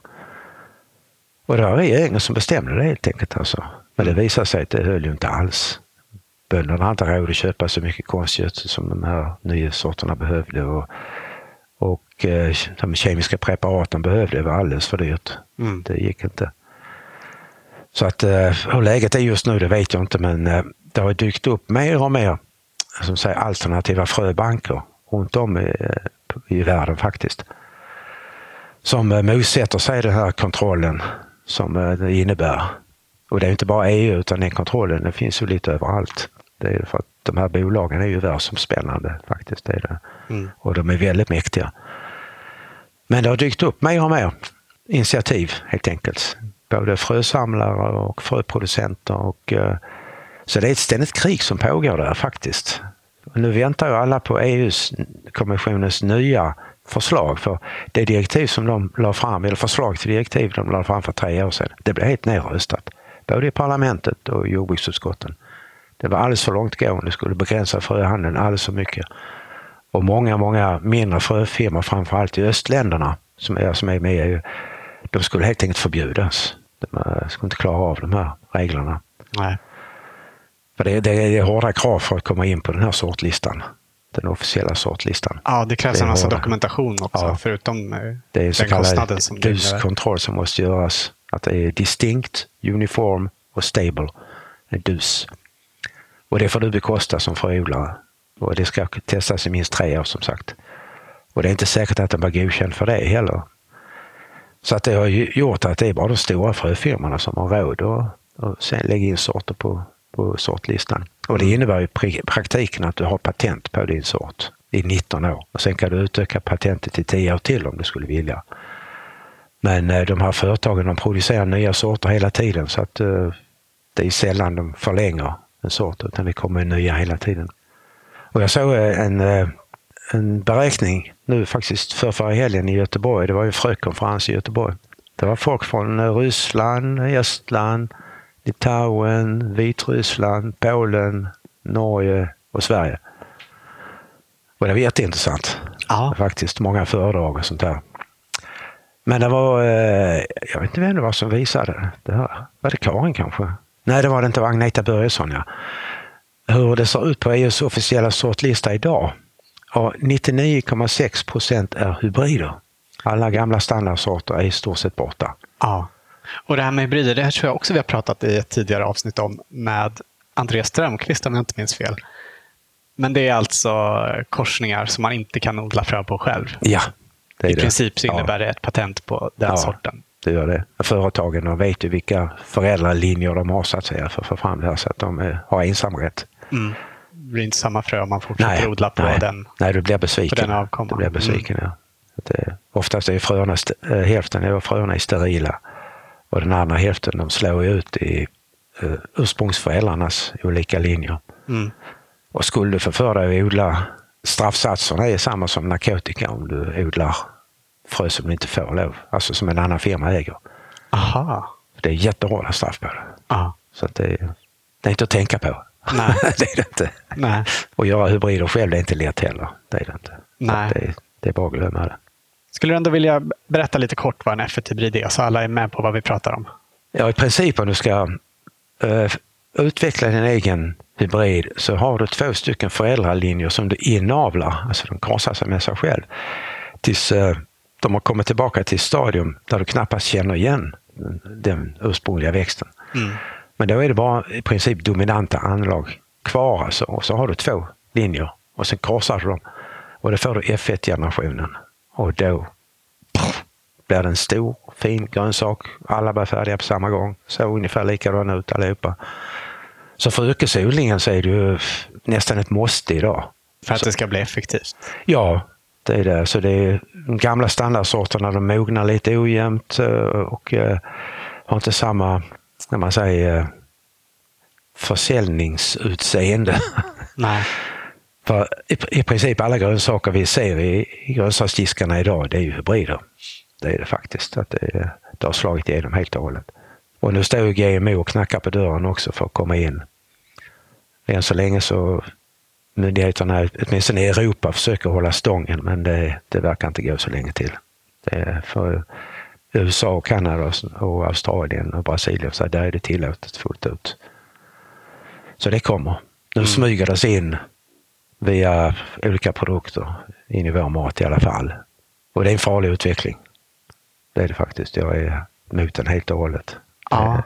Och det var regeringen som bestämde det helt enkelt. Alltså. Men det visade sig att det höll ju inte alls. Bönderna hade inte råd att köpa så mycket konstgödsel som de här nya sorterna behövde. Och, och eh, de kemiska preparaten behövde, var alldeles för dyrt. Mm. Det gick inte. Så att eh, hur läget är just nu, det vet jag inte, men eh, det har dykt upp mer och mer som säger, alternativa fröbanker runt om i, i världen faktiskt. Som motsätter sig den här kontrollen som eh, det innebär. Och det är inte bara EU utan den kontrollen den finns ju lite överallt. Det är för att de här bolagen är ju världsomspännande faktiskt. Det är det. Mm. Och de är väldigt mäktiga. Men det har dykt upp mer och mer initiativ helt enkelt. Både frösamlare och fröproducenter. Och, eh, så det är ett ständigt krig som pågår där faktiskt. Nu väntar ju alla på EUs kommissionens nya förslag. För det direktiv som de la fram, eller förslag till direktiv de la fram för tre år sedan, det blev helt nedröstat. både i parlamentet och jordbruksutskotten. Det var alldeles för långtgående, det skulle begränsa fröhandeln alldeles för mycket. Och många, många mindre fröfirmor, framförallt i östländerna, som är, som är med i EU, de skulle helt enkelt förbjudas. De eh, skulle inte klara av de här reglerna. Nej. För det, det är hårda krav för att komma in på den här sortlistan. Den officiella sortlistan. Ja, det krävs Det en massa hårda. dokumentation också, Ja. förutom eh, Det är så den kostnaden kallad. DUS-kontroll som måste göras. Att det är distinct, uniform och stable. En DUS. Och det får du bekosta som fröodlare. Och det ska testas i minst tre år som sagt. Och det är inte säkert att den var godkänd för det heller. Så att det har gjort att det är bara de stora fröfirmorna som har råd att och sen lägga in sorter på, på sortlistan. Och det innebär i praktiken att du har patent på din sort i 19 år. Och sen kan du utöka patentet till 10 år till om du skulle vilja. Men eh, de här företagen de producerar nya sorter hela tiden så att eh, det är sällan de förlänger en sort utan det kommer nya hela tiden. Och jag såg eh, en, en beräkning nu faktiskt för förra helgen i Göteborg. Det var ju frökonferens i Göteborg. Det var folk från Ryssland, Estland, Litauen, Vitryssland, Polen, Norge och Sverige. Och det var jätteintressant. Ja. Faktiskt många föredrag och sånt där. Men det var, eh, jag vet inte vem det var som visade det här. Var det Karin kanske? Nej, det var det inte. Det var Agneta Börjesson, ja. Hur det ser ut på EUs officiella sortlista idag. Ja, 99,6 procent är hybrider. Alla gamla standardsorter är i stort sett borta. Ja. Och det här med hybrider, det här tror jag också vi har pratat i ett tidigare avsnitt om med Andreas Strömqvist om jag inte minns fel. Men det är alltså korsningar som man inte kan odla frö på själv. Ja, det är I det. princip så Ja. innebär det ett patent på den Ja. sorten. Det gör det. Företagen de vet ju vilka föräldralinjer de har så att säga för att få fram det här så att de eh, har ensamrätt. Mm. Det blir inte samma frö om man fortsätter odla på nej, den. nej, du blir besviken. på den avkomman. Du blir besviken, ja. Att det, oftast är fröna, eh, hälften av fröna är sterila och den andra hälften de slår ju ut i uh, ursprungsföräldrarnas olika linjer. Mm. Och skulle du få för dig att odla, straffsatserna är samma som narkotika om du odlar frö som du inte får lov, alltså som en annan firma äger. Aha. Det är jättehårda straff på det. Ja. Så det, det är inte att tänka på. Nej. det är det inte. Nej. Och göra hybrider själv det är inte lätt heller. Det är det inte. Nej. Det, är- det är bara att glömma det. Skulle du ändå vilja berätta lite kort vad en F1-hybrid är så alla är med på vad vi pratar om? Ja, i princip om du ska eh, utveckla din egen hybrid så har du två stycken föräldralinjer som du inavlar, alltså de korsar sig med sig själv, tills eh, de har kommit tillbaka till ett stadium där du knappast känner igen den, ursprungliga växten. Mm. Men då är det bara i princip dominanta anlag kvar alltså. Och så har du två linjer och sen korsar du dem. Och då får du F1-generationen. Och då pff, blir det en stor, fin grönsak. Alla blir färdiga på samma gång. Så ungefär likadana ut allihopa. Så för yrkesodlingen så är det ju nästan ett måste idag. För att det ska bli effektivt. Ja, det är det. Så det är de gamla standardsorterna, de mognar lite ojämnt eh, och eh, har inte samma, när man säger, eh, försäljningsutseende. Nej. För i, i princip alla grönsaker vi ser i, i grönsaksdiskarna idag, det är ju hybrider. Det är det faktiskt. Att det, det har slagit igenom helt och hållet. Och nu står ju GMO och knackar på dörren också för att komma in. Än så länge så myndigheterna, åtminstone i Europa, försöker hålla stången men det, det verkar inte gå så länge till. För USA, och Kanada och- Australien och Brasilien, så där är det tillåtet fullt ut. Så det kommer. Nu smyger det sig in via olika produkter in i vår mat i alla fall. Och det är en farlig utveckling. Det är det faktiskt. Jag är emot den helt och hållet. Ja.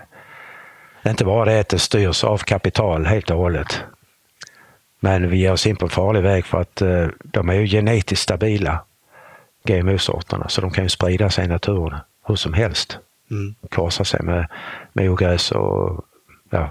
Det är inte bara det att det styrs av kapital helt och hållet. Men vi ger oss in på en farlig väg för att eh, de är ju genetiskt stabila, GMO-sorterna, så de kan ju sprida sig i naturen hur som helst. Mm. Korsa sig med, med ogräs och ja,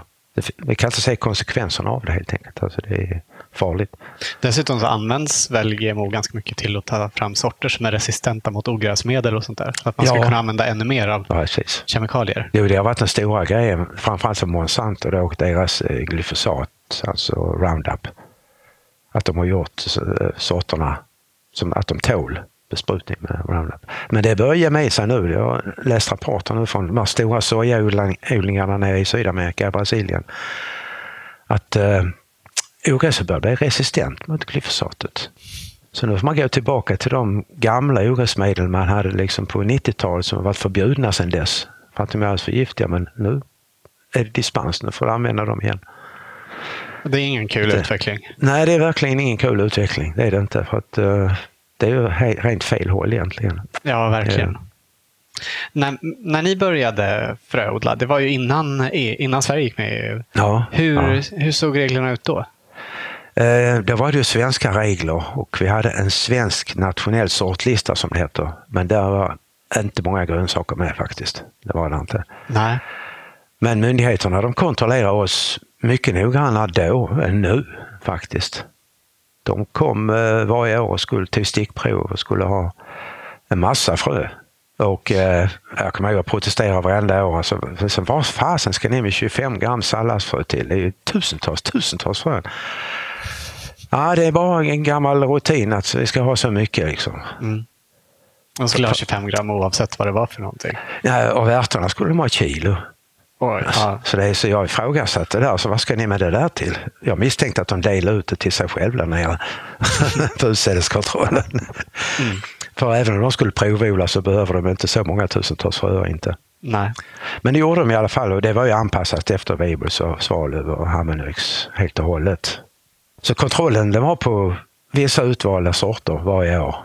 vi kan inte se konsekvenserna av det helt enkelt. Alltså det är farligt. Dessutom så används väl GMO ganska mycket till att ta fram sorter som är resistenta mot ogräsmedel och sånt där. Så att man ska Ja. kunna använda ännu mer av precis. kemikalier. Jo, det har varit den stora grejen, framförallt för Monsanto då, och deras eh, glyfosat, alltså Roundup. Att de har gjort eh, sorterna som att de tål besprutning med Roundup. Men det börjar ge med sig nu. Jag har läst rapporter nu från de här stora sojaodlingarna nere i Sydamerika, Brasilien. Att börjar bli resistent mot glyfosatet. Så nu får man gå tillbaka till de gamla ogräsmedel man hade liksom på 90-talet som varit förbjudna sedan dess. För att de är alldeles för giftiga. Men nu är det dispens. Nu får du använda dem igen. Det är ingen kul det, utveckling. Nej, det är verkligen ingen kul utveckling. Det är det inte. För att, uh, det är ju rent fel håll egentligen. Ja, verkligen. Uh, när, när ni började fröodla, det var ju innan, e, innan Sverige gick med i EU. Ja, hur, ja. hur såg reglerna ut då? Eh, då var det ju svenska regler och vi hade en svensk nationell sortlista som det heter. Men där var inte många grönsaker med faktiskt. Det var det inte. Nej. Men myndigheterna de kontrollerar oss mycket noggrannare då än nu faktiskt. De kom eh, varje år och skulle till stickprov och skulle ha en massa frö. Och eh, jag kommer ihåg att protestera varenda år. Alltså, så vad fasen ska ni med 25 gram salladsfrö till? Det är ju tusentals, tusentals frön. Ja, det är bara en gammal rutin att vi ska ha så mycket. Liksom. Mm. De skulle ha 25 gram oavsett vad det var för någonting. Ja, och ärtorna skulle de ha kilo. Oj, ja. Så, det är, så jag ifrågasatte det där. Så vad ska ni med det där till? Jag misstänkte att de delade ut det till sig själva där nere på utsädeskontrollen. Mm. För även om de skulle provodla så behöver de inte så många tusentals fröer inte. Nej. Men det gjorde de i alla fall och det var ju anpassat efter Weibulls och Svalöv och Hammenöks helt och hållet. Så kontrollen den var på vissa utvalda sorter varje år.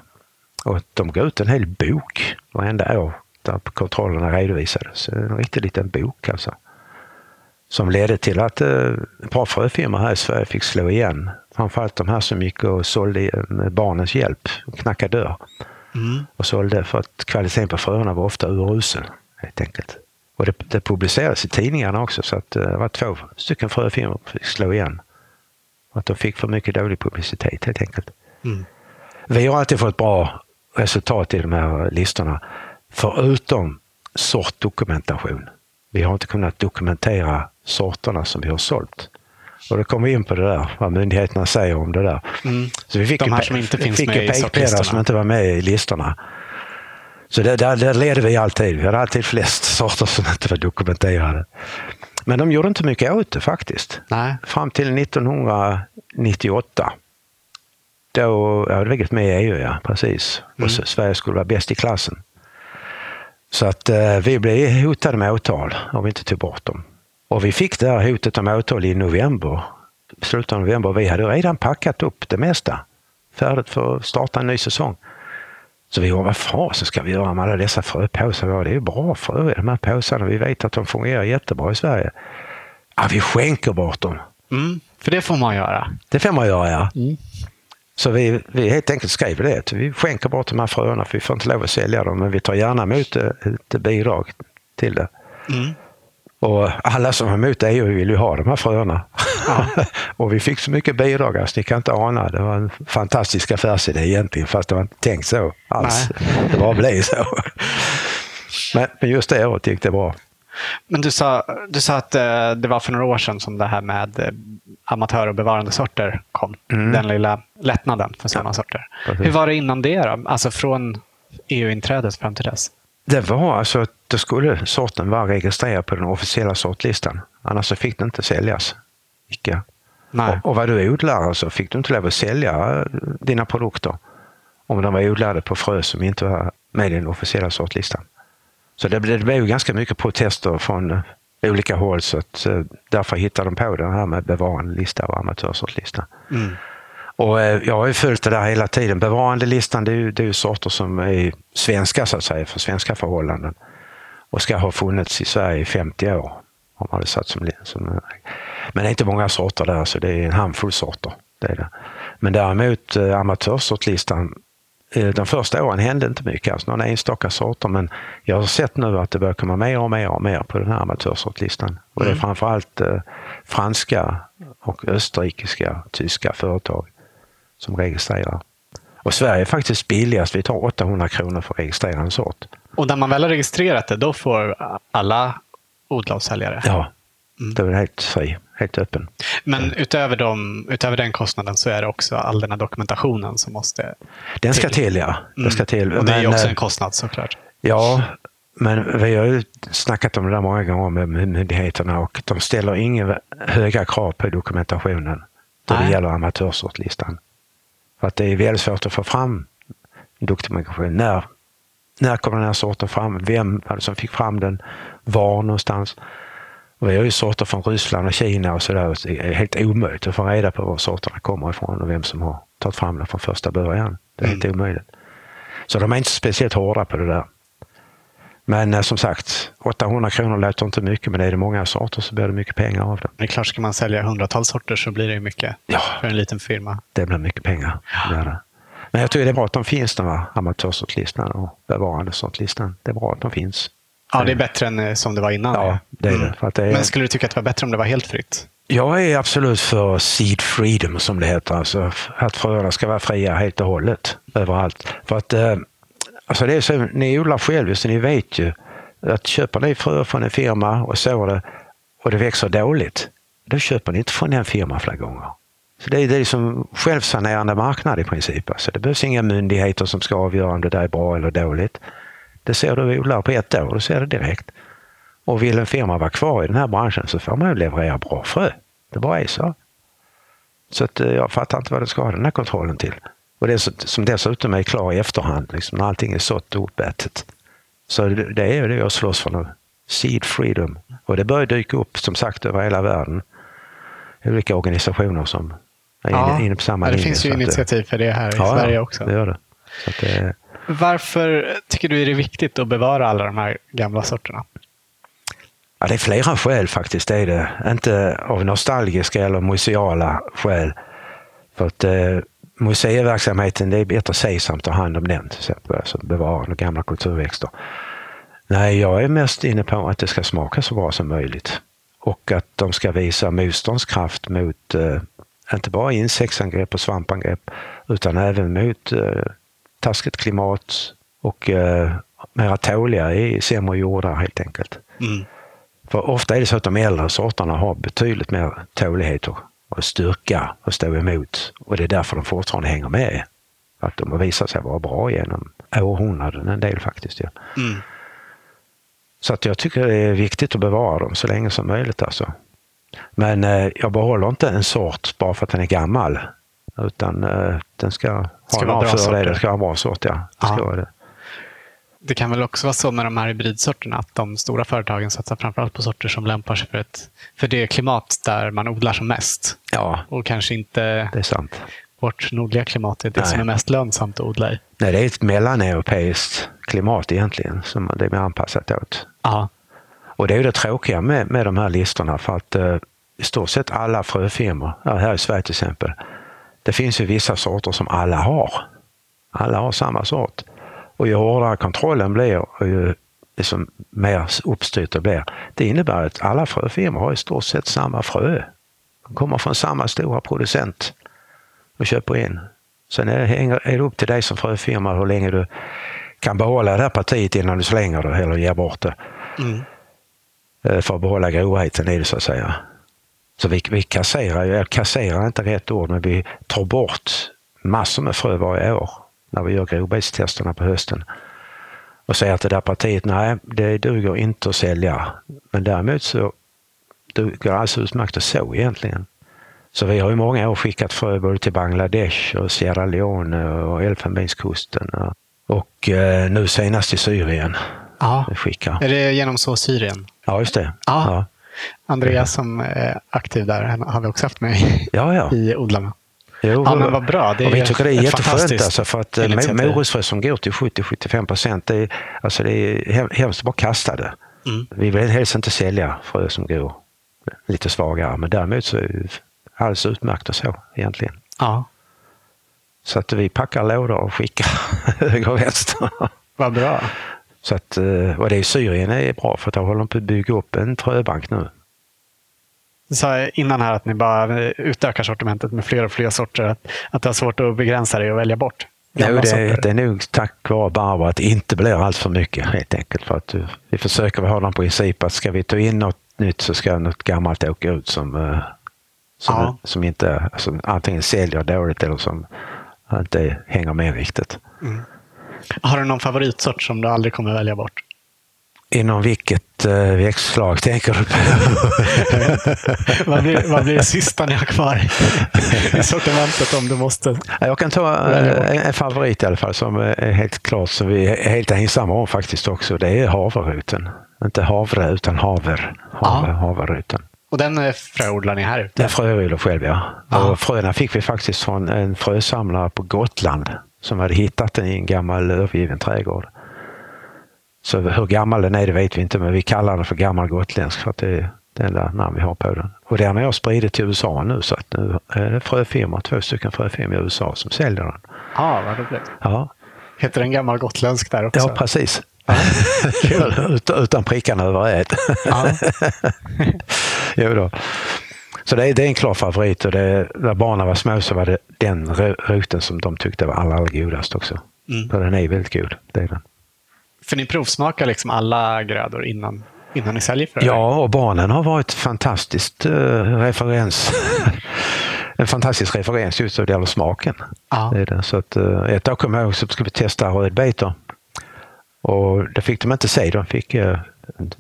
Och de gav ut en hel bok varenda år där kontrollerna redovisades. En riktig liten bok alltså. Som ledde till att eh, ett par fröfirmor här i Sverige fick slå igen. Framförallt de här som gick och sålde med barnens hjälp, knackade dörr. Mm. Och sålde för att kvaliteten på fröerna var ofta urusel helt enkelt. Och det, det publicerades i tidningarna också så att eh, det var två stycken fröfirmor som fick slå igen. Att de fick för mycket dålig publicitet helt enkelt. Mm. Vi har alltid fått bra resultat i de här listorna. Förutom sortdokumentation. Vi har inte kunnat dokumentera sorterna som vi har sålt. Och då kommer vi in på det där, vad myndigheterna säger om det där. Mm. Så vi fick de här som inte finns fick med i sortlistorna. som inte var med i listorna. Så det, där, där ledde vi alltid. Vi hade alltid flest sorter som inte var dokumenterade. Men de gjorde inte mycket åt det faktiskt. Nej. Fram till 1998. Då, ja, det var med i EU, ja precis. Mm. Och Sverige skulle vara bäst i klassen. Så att eh, vi blev hotade med åtal om vi inte tog bort dem. Och vi fick det här hotet om åtal i november, slutet av november. Vi hade redan packat upp det mesta, färdigt för att starta en ny säsong. Så vi var, vad fasen ska vi göra med alla dessa fröpåsar? Det är ju bra frö i de här påsarna. Vi vet att de fungerar jättebra i Sverige. Ja, vi skänker bort dem. Mm, för det får man göra. Det får man göra, ja. Mm. Så vi, vi helt enkelt skrev det. Vi skänker bort de här fröerna för vi får inte lov att sälja dem. Men vi tar gärna emot ett bidrag till det. Mm. Och alla som var emot EU vill ju ha de här fröerna. Ja. och vi fick så mycket bidrag, alltså, ni kan inte ana. Det var en fantastisk affärsidé egentligen, fast det var inte tänkt så alls. Nej. Det bara blev så. Men just det året gick det bra. Men du sa, du sa att eh, det var för några år sedan som det här med eh, amatör och bevarande sorter kom. Mm. Den lilla lättnaden för sådana ja, sorter. Precis. Hur var det innan det då? Alltså från EU-inträdet fram till dess? Det var alltså att då skulle sorten vara registrerad på den officiella sortlistan. Annars så fick den inte säljas. Icke. Nej. Och, och var du odlare så fick du inte lov att sälja dina produkter om de var odlade på frö som inte var med i den officiella sortlistan. Så det, det blev ganska mycket protester från olika håll så att, eh, därför hittade de på det här med bevarandelista och amatörsortlista. Mm. Och eh, jag har ju följt det där hela tiden. Bevarandelistan det är ju, det är ju sorter som är svenska så att säga, för svenska förhållanden. Och ska ha funnits i Sverige i 50 år. Om man satt som, som, men det är inte många sorter där, så det är en handfull sorter. Det är det. Men däremot eh, amatörsortlistan, eh, de första åren hände inte mycket, alltså några enstaka sorter. Men jag har sett nu att det börjar komma mer och mer och mer på den här amatörsortlistan. Och det är mm. framförallt eh, franska och österrikiska, tyska företag som registrerar. Och Sverige är faktiskt billigast. Vi tar 800 kronor för att registrera en sort. Och när man väl har registrerat det, då får alla odla och sälja det? Ja. Mm. Då är det helt fri, helt öppen. Men mm. utöver, dem, utöver den kostnaden så är det också all den här dokumentationen som måste Den ska till, ja. Den ska till. Och det är ju också en kostnad såklart. Ja, men vi har ju snackat om det där många gånger med myndigheterna och de ställer inga höga krav på dokumentationen då det gäller amatörsortlistan. För att det är väldigt svårt att få fram dokumentation. När, när kom den här sorten fram? Vem var det som fick fram den? Var någonstans? Vi har ju sorter från Ryssland och Kina och sådär. Det är helt omöjligt att få reda på var sorterna kommer ifrån och vem som har tagit fram dem från första början. Det är mm. helt omöjligt. Så de är inte speciellt hårda på det där. Men eh, som sagt, 800 kronor låter inte mycket, men är det många sorter så blir det mycket pengar av det. Det är klart, ska man sälja hundratals sorter så blir det mycket ja, för en liten firma. Det blir mycket pengar. Ja. Det Men jag tycker det är bra att de finns, de här amatörsortlistan och bevarandesortlistan. Det är bra att de finns. Ja, det är bättre än eh, som det var innan. Ja, det är mm. det. det är... Men skulle du tycka att det var bättre om det var helt fritt? Jag är absolut för seed freedom som det heter. Alltså att fröerna ska vara fria helt och hållet överallt. För att eh, Alltså det är så, ni odlar själv så ni vet ju att köper ni frö från en firma och sår det och det växer dåligt, då köper ni inte från den firman flera gånger. Så det är, det är som självsanerande marknad i princip. Alltså det behövs inga myndigheter som ska avgöra om det där är bra eller dåligt. Det ser du odlar på ett år, du ser det direkt. Och vill en firma vara kvar i den här branschen så får man ju leverera bra frö. Det bara är så. Så att eh, jag fattar inte vad det ska ha den här kontrollen till. Och det som dessutom är klar i efterhand, liksom, när allting är sått och uppätet. Så det, är det jag slåss för nu. Seed freedom. Och det börjar dyka upp som sagt över hela världen. Olika organisationer som är ja, inne, inne på samma linje. Det finns ju initiativ för det här i ja, Sverige också. det gör det. det. Varför tycker du är det viktigt att bevara alla de här gamla sorterna? Ja, det är flera skäl faktiskt. Det är det. Inte av nostalgiska eller museala skäl. För att eh, museiverksamheten, det är bättre Sesam tar hand om den till exempel, alltså bevara gamla kulturväxter. Nej, jag är mest inne på att det ska smaka så bra som möjligt och att de ska visa motståndskraft mot eh, inte bara insektsangrepp och svampangrepp utan även mot eh, taskigt klimat och eh, mera tåliga i sämre jordar helt enkelt. Mm. För ofta är det så att de äldre sorterna har betydligt mer tålighet och och styrka och stå emot. Och det är därför de fortfarande hänger med. Att de har visat sig vara bra genom århundraden, en del faktiskt. Ja. Mm. Så att jag tycker det är viktigt att bevara dem så länge som möjligt. Alltså. Men eh, jag behåller inte en sort bara för att den är gammal. Utan eh, den ska, ska ha en fördel. Den ska vara en bra sort, ja. Det ska vara det det kan väl också vara så med de här hybridsorterna att de stora företagen satsar framförallt på sorter som lämpar sig för, ett, för det klimat där man odlar som mest. Ja, och kanske inte det är sant. vårt nordliga klimat är det Nej. som är mest lönsamt att odla i. Nej, det är ett mellaneuropeiskt klimat egentligen som det är mer anpassat åt. Aha. Och det är ju det tråkiga med, med de här listorna för att eh, i stort sett alla fröfirmor, här i Sverige till exempel, det finns ju vissa sorter som alla har. Alla har samma sort. Och ju hårdare kontrollen blir och ju liksom mer uppstyrt det blir. Det innebär att alla fröfirmor har i stort sett samma frö. De kommer från samma stora producent och köper in. Sen är det upp till dig som fröfirma hur länge du kan behålla det här partiet innan du slänger det eller ger bort det. Mm. Eh, för att behålla grovheten i det så att säga. Så vi, vi kasserar, jag kasserar inte rätt ord, men vi tar bort massor med frö varje år när vi gör grovbetstesterna på hösten och säger att det där partiet, nej, det duger inte att sälja. Men däremot så duger det alldeles utmärkt att så egentligen. Så vi har i många år skickat frö både till Bangladesh och Sierra Leone och Elfenbenskusten och eh, nu senast till Syrien. Ja. Skickar. Är det genom så Syrien? Ja, just det. Ja. ja. Andreas som är aktiv där har vi också haft med ja, ja. i odlarna. Jo, ja, men vad bra. Det och vi tycker det är jätteskönt alltså, för att eh, morotsfrö som går till 70-75 procent, det, är, alltså det är hemskt bara kasta det. Mm. Vi vill helst inte sälja frö som går lite svagare, men däremot så är det alldeles utmärkt och så egentligen. Ja. Så att vi packar lådor och skickar höger och vänster. Vad bra. Så att, eh, och det i Syrien är bra för att de håller på att bygga upp en fröbank nu. Sa innan här att ni bara utökar sortimentet med fler och fler sorter. Att, att det är svårt att begränsa det och välja bort. Jo, det, det är nog tack vare Barbro att det inte blir allt för mycket helt enkelt. För att vi försöker ha den princip att ska vi ta in något nytt så ska något gammalt åka ut som, eh, som, Ja. som inte alltså, antingen säljer dåligt eller som inte hänger med riktigt. Har du någon favoritsort som du aldrig kommer välja bort? Inom vilket eh, växtslag tänker du på? vad, blir, vad blir det sista ni har kvar i sortimentet om du måste? Jag kan ta en, en favorit i alla fall som är helt klart som vi är helt ensamma om faktiskt också. Det är havruten. Inte havre utan haver. haver Ja. Havruten. Och den eh, fröodlar ni här ute? Den fröodlar själv ja. Ja. Och fröna fick vi faktiskt från en frösamlare på Gotland som hade hittat den i en gammal övergiven trädgård. Så hur gammal den är det vet vi inte men vi kallar den för gammal gotländsk för att det är det enda namn vi har på den. Och den har jag spridit till USA nu så att nu är det fröfirmor, två stycken fröfirmor i USA som säljer den. Ja, vad roligt. Ja, Heter den gammal gotländsk där också? ja precis. Ut, utan prickarna över ät. Jo då. Så det är, det är en klar favorit och det, när barnen var små så var det den ruten som de tyckte var allra, allra godast också. Mm. Så den är väldigt god. Det är den. För ni provsmakar liksom alla grödor innan, innan ni säljer frö? Ja, och barnen har varit fantastiskt eh, referens. en fantastisk referens just vad det gäller smaken. Ja. Det är det. Så att, eh, ett tag kom jag ihåg så skulle vi testa rödbetor. Och det fick de inte se. De fick eh,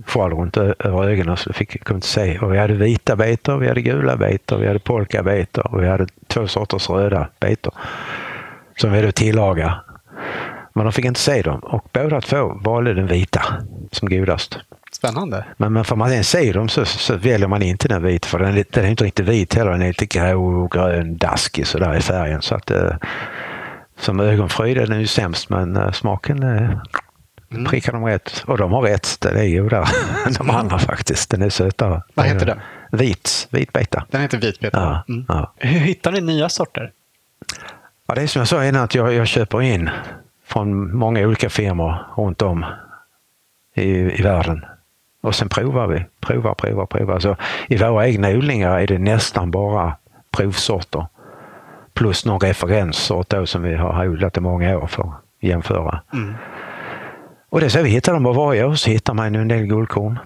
sjal runt över ögonen så fick kunde inte se. Och vi hade vita betor, vi hade gula betor, vi hade polkabetor och vi hade två sorters röda betor. Som vi då tillagade. Men de fick inte se dem och båda två valde den vita som godast. Spännande. Men, men får man ens se dem så, så väljer man inte den vita för den den är inte riktigt vit heller. Den är lite grå och grön, daskig sådär i färgen. Så att, eh, som ögonfröjd är den ju sämst men eh, smaken eh, prickar de rätt. Och de har rätt. Den är godare än de andra faktiskt. Den är sötare. Vad heter den? Vit, vit beta. Den heter vitbeta. Ja, Mm. ja. Hur hittar ni nya sorter? Ja, det är som jag sa innan att jag, jag köper in från många olika firmor runt om i, i världen. Och sen provar vi. Provar, provar, provar. Så I våra egna odlingar är det nästan bara provsorter. Plus någon referenssort då som vi har odlat i många år för att jämföra. Mm. Och det är så vi hittar dem bara varje år så hittar man en del guldkorn.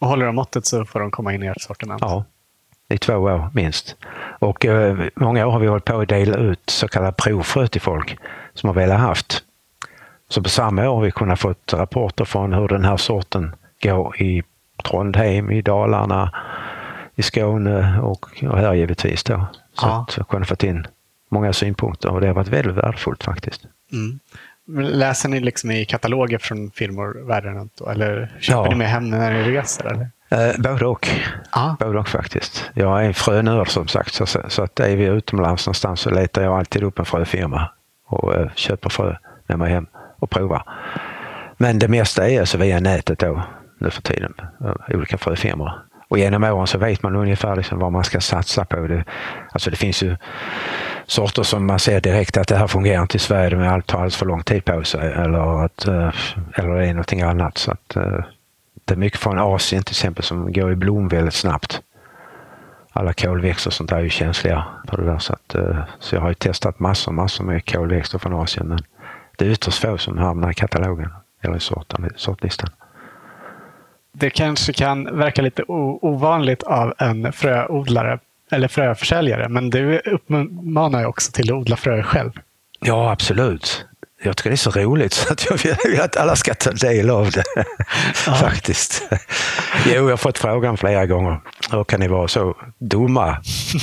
Och håller de måttet så får de komma in i ert sortiment? Ja, i två år minst. Och eh, många år har vi hållit på att dela ut så kallade provfrö till folk som har velat haft. Så på samma år har vi kunnat fått rapporter från hur den här sorten går i Trondheim, i Dalarna, i Skåne och, och här givetvis då. Så Ja. att vi har kunnat fått in många synpunkter och det har varit väldigt värdefullt faktiskt. Mm. Läser ni liksom i kataloger från firmor världen runt? Eller köper Ja. ni med hem när ni reser? Eller? Eh, både och. Ja. Både och faktiskt. Jag är en frönörd som sagt så, så att är vi utomlands någonstans så letar jag alltid upp en fröfirma och eh, köper frö med mig hem och provar. Men det mesta är alltså via nätet då nu för tiden. Eh, olika fröfirmor. Och genom åren så vet man ungefär liksom vad man ska satsa på. Det, alltså det finns ju sorter som man ser direkt att det här fungerar inte i Sverige, men allt tar alldeles för lång tid på sig. Eller, att, eh, eller det är någonting annat. Så att, eh, det är mycket från Asien till exempel som går i blom väldigt snabbt. Alla kolväxter och sånt där är ju känsliga för det där. Så, att, så jag har ju testat massor, massor med kolväxter från Asien. Men det är ytterst få som hamnar i katalogen eller i sorten, sortlistan. Det kanske kan verka lite ovanligt av en fröodlare eller fröförsäljare, men du uppmanar ju också till att odla frö själv. Ja, absolut. Jag tycker det är så roligt så att jag vill att alla ska ta del av det. Faktiskt. Jo, jag har fått frågan flera gånger. Hur kan ni vara så dumma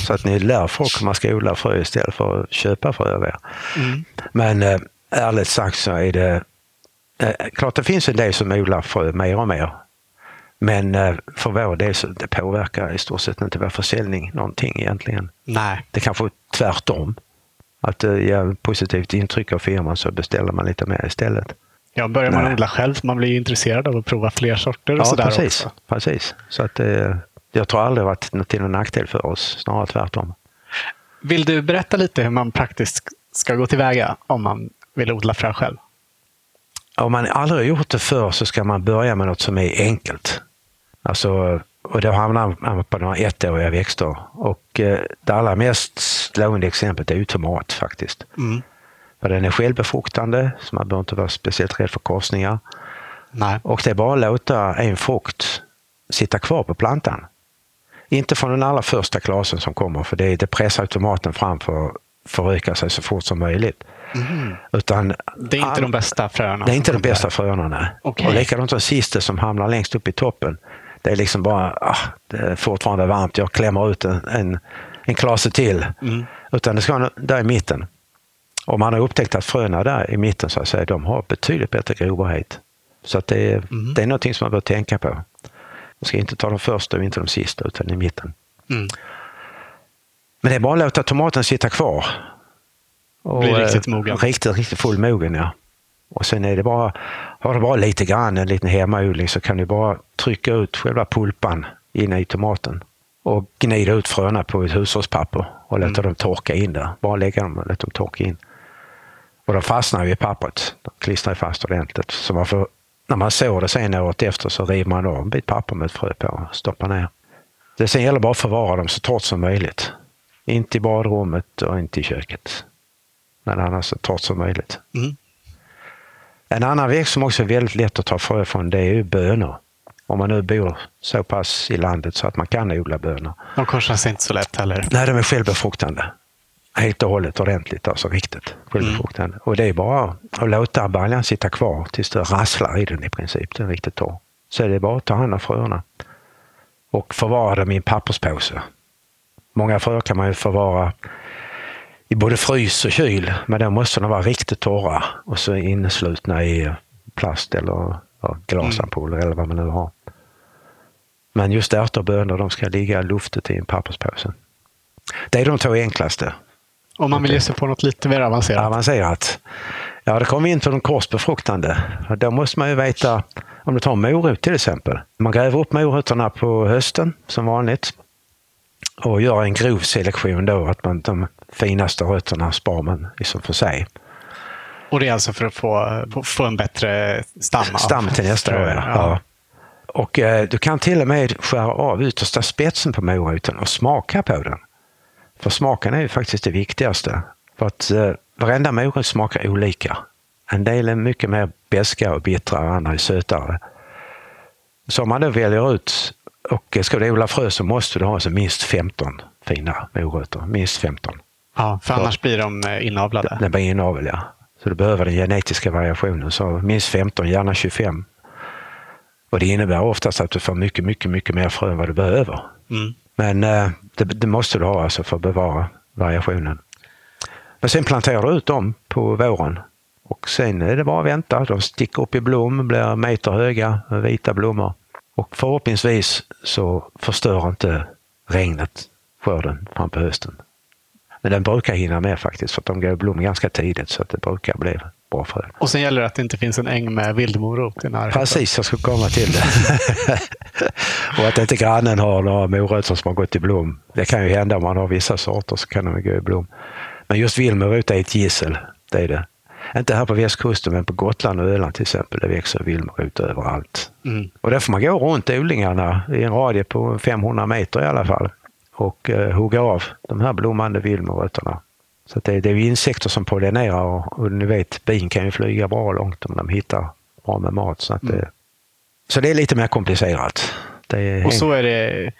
så att ni lär folk hur man ska odla frö istället för att köpa frö av er? Men eh, ärligt sagt så är det eh, klart det finns en del som odlar frö mer och mer. Men eh, för vår del så det påverkar i stort sett inte vår försäljning någonting egentligen. Nej. Det kanske är tvärtom. Att det ger positivt intryck av firman så beställer man lite mer istället. Ja, börjar man Nej. odla själv man blir intresserad av att prova fler sorter och Ja, sådär precis. också. precis. Så att det, jag tror aldrig det varit till någon nackdel för oss, snarare tvärtom. Vill du berätta lite hur man praktiskt ska gå tillväga om man vill odla frö själv? Om man aldrig har gjort det förr så ska man börja med något som är enkelt. Alltså, och då hamnar man på några ettåriga växter. Och eh, det allra mest slående exemplet är ju tomat faktiskt. Mm. För den är självbefruktande, så man behöver inte vara speciellt rädd för korsningar. Nej. Och det är bara att låta en frukt sitta kvar på plantan. Inte från den allra första klasen som kommer, för det, det pressar tomaten fram för att föröka sig så fort som möjligt. Mm. Utan, det är inte de bästa fröna? Det är inte de bästa fröna, nej. Okay. Och likadant sista som hamnar längst upp i toppen. Det är liksom bara, ah, det är fortfarande varmt, jag klämmer ut en, en, en klase till. Mm. Utan det ska vara där i mitten. Och man har upptäckt att fröna där i mitten så att säga, de har betydligt bättre grobarhet. Så att det, är, mm. det är någonting som man bör tänka på. Man ska inte ta de första och inte de sista, utan i mitten. Mm. Men det är bara att låta tomaten sitta kvar. Och, Blir riktigt eh, mogen. Riktigt, riktigt fullmogen, ja. Och sen är det bara, har du bara lite grann, en liten hemmaodling, så kan du bara trycka ut själva pulpan inne i tomaten och gnida ut fröna på ett hushållspapper och låta mm. dem torka in där. Bara lägga dem och låta dem torka in. Och de fastnar ju i pappret. De klistrar fast ordentligt. Så man får, när man sår det sen året efter så river man av en bit papper med ett frö på och stoppar ner. Det sen gäller bara att förvara dem så torrt som möjligt. Inte i badrummet och inte i köket. Men annars så torrt som möjligt. Mm. En annan växt som också är väldigt lätt att ta frö från det är ju bönor. Om man nu bor så pass i landet så att man kan odla bönor. De korsas inte så lätt heller. Nej, de är självbefruktande. Helt och hållet ordentligt, alltså riktigt självbefruktande. Mm. Och det är bara att låta baljan sitta kvar tills det rasslar i den i princip. Den är riktigt torr. Så är det bara att ta hand om fröerna. Och förvara dem i en papperspåse. Många fröer kan man ju förvara i både frys och kyl, men då måste de vara riktigt torra och så inneslutna i plast eller ja, glasampuller mm. eller vad man nu har. Men just ärtor och bönor, de ska ligga luftigt i en papperspåse. Det är de två enklaste. Om man vill ge sig på något lite mer avancerat? Avancerat. Ja, då kommer vi in på de korsbefruktande. Då måste man ju veta, om du tar morot till exempel. Man gräver upp morötterna på hösten som vanligt och gör en grov selektion då, att man de finaste rötterna spar man liksom för sig. Och det är alltså för att få, få en bättre stam? Stam till nästa år, ja. ja. Och eh, du kan till och med skära av yttersta spetsen på moroten och smaka på den. För smaken är ju faktiskt det viktigaste. För att eh, varenda morot smakar olika. En del är mycket mer beska och bittra andra är sötare. Så om man då väljer ut och ska du odla frö så måste du ha alltså minst 15 fina morötter. Minst 15. Ja, för annars blir de eh, inavlade? Den blir inavel, ja. Så du behöver den genetiska variationen. Så minst 15, gärna 25. Och det innebär oftast att du får mycket, mycket, mycket mer frö än vad du behöver. Mm. Men eh, det, det, måste du ha alltså för att bevara variationen. Men sen planterar du ut dem på våren och sen är det bara att vänta. De sticker upp i blom, blir meter höga, vita blommor. Och förhoppningsvis så förstör inte regnet skörden fram på hösten. Men den brukar hinna med faktiskt, för de går i blom ganska tidigt så att det brukar bli bra frö. Och sen gäller det att det inte finns en äng med vildmorot i närheten. Precis, jag ska komma till det. och att inte grannen har några morötter som har gått i blom. Det kan ju hända om man har vissa sorter så kan de gå i blom. Men just vildmorot är ett gissel, det är det. Inte här på västkusten, men på Gotland och Öland till exempel. Det växer vildmorot överallt. Mm. Och där får man gå runt odlingarna i en radie på 500 meter i alla fall och eh, hugga av de här blommande vildmorötterna. Så det, det är insekter som pollinerar och, och ni vet, bin kan ju flyga bra långt om de hittar bra med mat. Så, att, mm. så det är lite mer komplicerat. och så är det,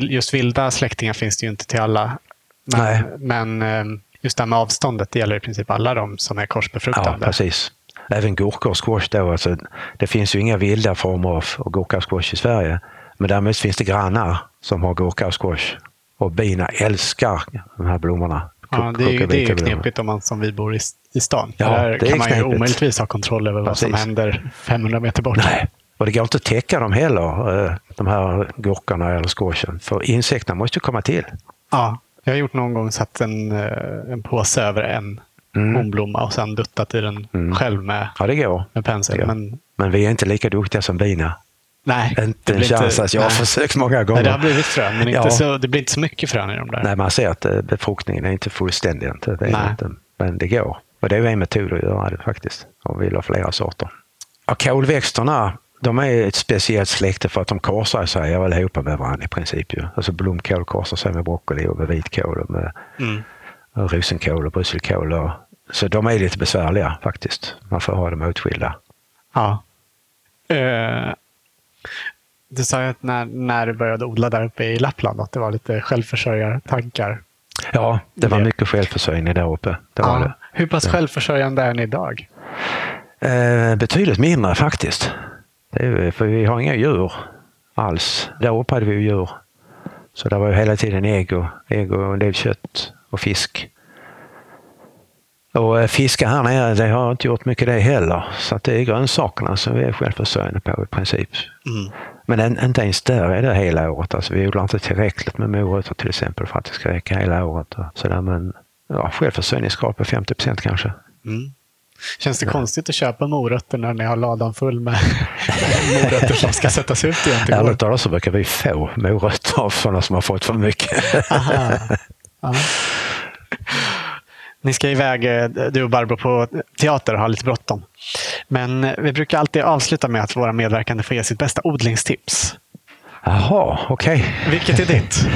just vilda släktingar finns det ju inte till alla. Men, Nej. men eh, just det här med avståndet, det gäller i princip alla de som är korsbefruktande. Ja, precis. Även gurka och squash då. Alltså, det finns ju inga vilda former av gurka och squash i Sverige. Men däremot finns det grannar som har gurka och squash. Och bina älskar de här blommorna. Ja, det är, ju, det är ju knepigt om man som vi bor i, i stan. Ja, Där det kan man ju knepigt. omöjligtvis ha kontroll över Precis. vad som händer 500 meter bort. Nej, och det går inte att täcka dem heller, eh, de här gurkorna eller squashen. För insekterna måste ju komma till. Ja, jag har gjort någon gång satt en, eh, en påse över en mm. honblomma och sen duttat i den mm. själv med, ja, det går. med pensel. Men, men vi är inte lika duktiga som bina. Nej, inte en chans. Inte, jag har försökt många gånger. Nej, det har blivit frön, men inte ja. så, det blir inte så mycket frön i de där. Nej, man ser att eh, befruktningen är inte fullständig. Inte, det är inte, men det går. Och det är en metod att göra det faktiskt. Om vi vill ha flera sorter. Ja, kolväxterna, de är ett speciellt släkte för att de korsar sig allihopa med varandra i princip. Ju. Alltså blomkål korsar sig med broccoli och med vitkål och med mm. och rosenkål och brysselkål. Och, så de är lite besvärliga faktiskt. Man får ha dem åtskilda. Ja. Uh Du sa att när, när du började odla där uppe i Lappland att det var lite självförsörjartankar. Ja, det var mycket självförsörjning där uppe. Det ja. det. Hur pass självförsörjande är ni idag? Eh, betydligt mindre faktiskt. Är, för vi har inga djur alls. Där uppe hade vi djur. Så det var ju hela tiden ägg och, ägg och en del kött och fisk. Och eh, fiska här nere, det har inte gjort mycket det heller. Så det är grönsakerna som vi är självförsörjande på i princip. Mm. Men inte ens där är det hela året. Alltså, vi odlar inte tillräckligt med morötter till exempel för att det ska räcka hela året. Så där, men ja, självförsörjningsgrad på 50 procent kanske. Mm. Känns det ja. konstigt att köpa morötter när ni har ladan full med morötter som ska sättas ut igen? Ärligt talat så brukar vi få morötter av sådana som har fått för mycket. Aha. Aha. Ni ska iväg, eh, du och Barbro, på teater och har lite bråttom. Men eh, vi brukar alltid avsluta med att våra medverkande får ge sitt bästa odlingstips. Jaha, okej. Okay. Vilket är ditt?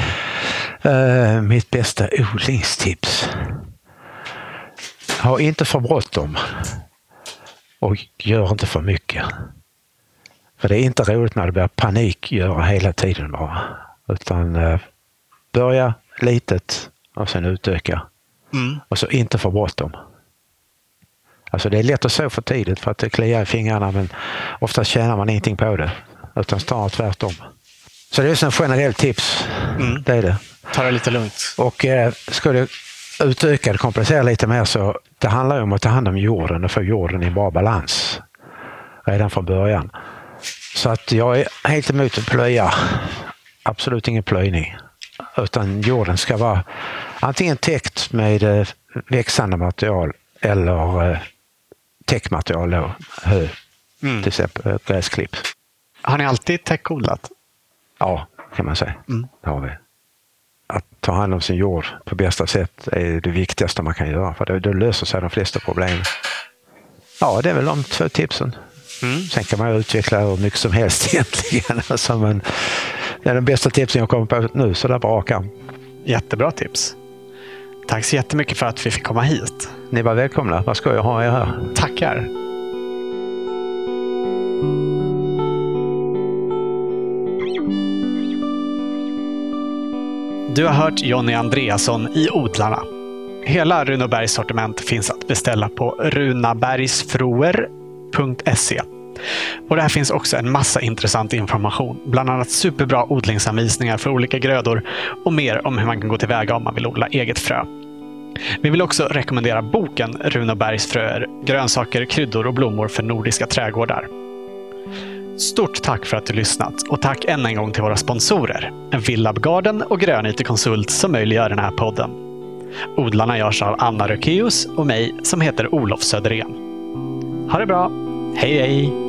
uh, mitt bästa odlingstips? Ha inte för bråttom. Och gör inte för mycket. För det är inte roligt när det blir panik göra hela tiden bara. Utan uh, börja litet och sen utöka. Mm. Och så inte för bråttom. Alltså det är lätt att så för tidigt för att det kliar i fingrarna men ofta tjänar man ingenting på det. Utan snarare tvärtom. Så det är ett generellt tips. Mm. Det är det. Ta det lite lugnt. Och eh, ska du utöka det, komplicera lite mer så det handlar om att ta hand om jorden och få jorden i bra balans redan från början. Så att jag är helt emot att plöja. Absolut ingen plöjning. Utan jorden ska vara antingen täckt med eh, växande material eller eh, täckmaterial, då, hö, mm. till exempel gräsklipp. Har ni alltid täckodlat? Ja, kan man säga. Mm. Det har vi. Att ta hand om sin jord på bästa sätt är det viktigaste man kan göra för då, då löser sig de flesta problem. Ja, det är väl de två tipsen. Mm. Sen kan man utveckla hur mycket som helst egentligen. Alltså, men det är de bästa tipsen jag kommer på nu, så där på rak Jättebra tips. Tack så jättemycket för att vi fick komma hit. Ni var välkomna. Vad ska jag ha er här. Tackar. Du har hört Jonny Andreasson i Odlarna. Hela Runobergs sortiment finns att beställa på runabergsfroer.se. Och Där finns också en massa intressant information. Bland annat superbra odlingsanvisningar för olika grödor och mer om hur man kan gå tillväga om man vill odla eget frö. Vi vill också rekommendera boken Runobergs fröer, grönsaker, kryddor och blommor för nordiska trädgårdar. Stort tack för att du lyssnat och tack än en gång till våra sponsorer, Villab Garden och Grönyte Konsult som möjliggör den här podden. Odlarna görs av Anna Rökeus och mig som heter Olof Söderén. Ha det bra! Hej hej!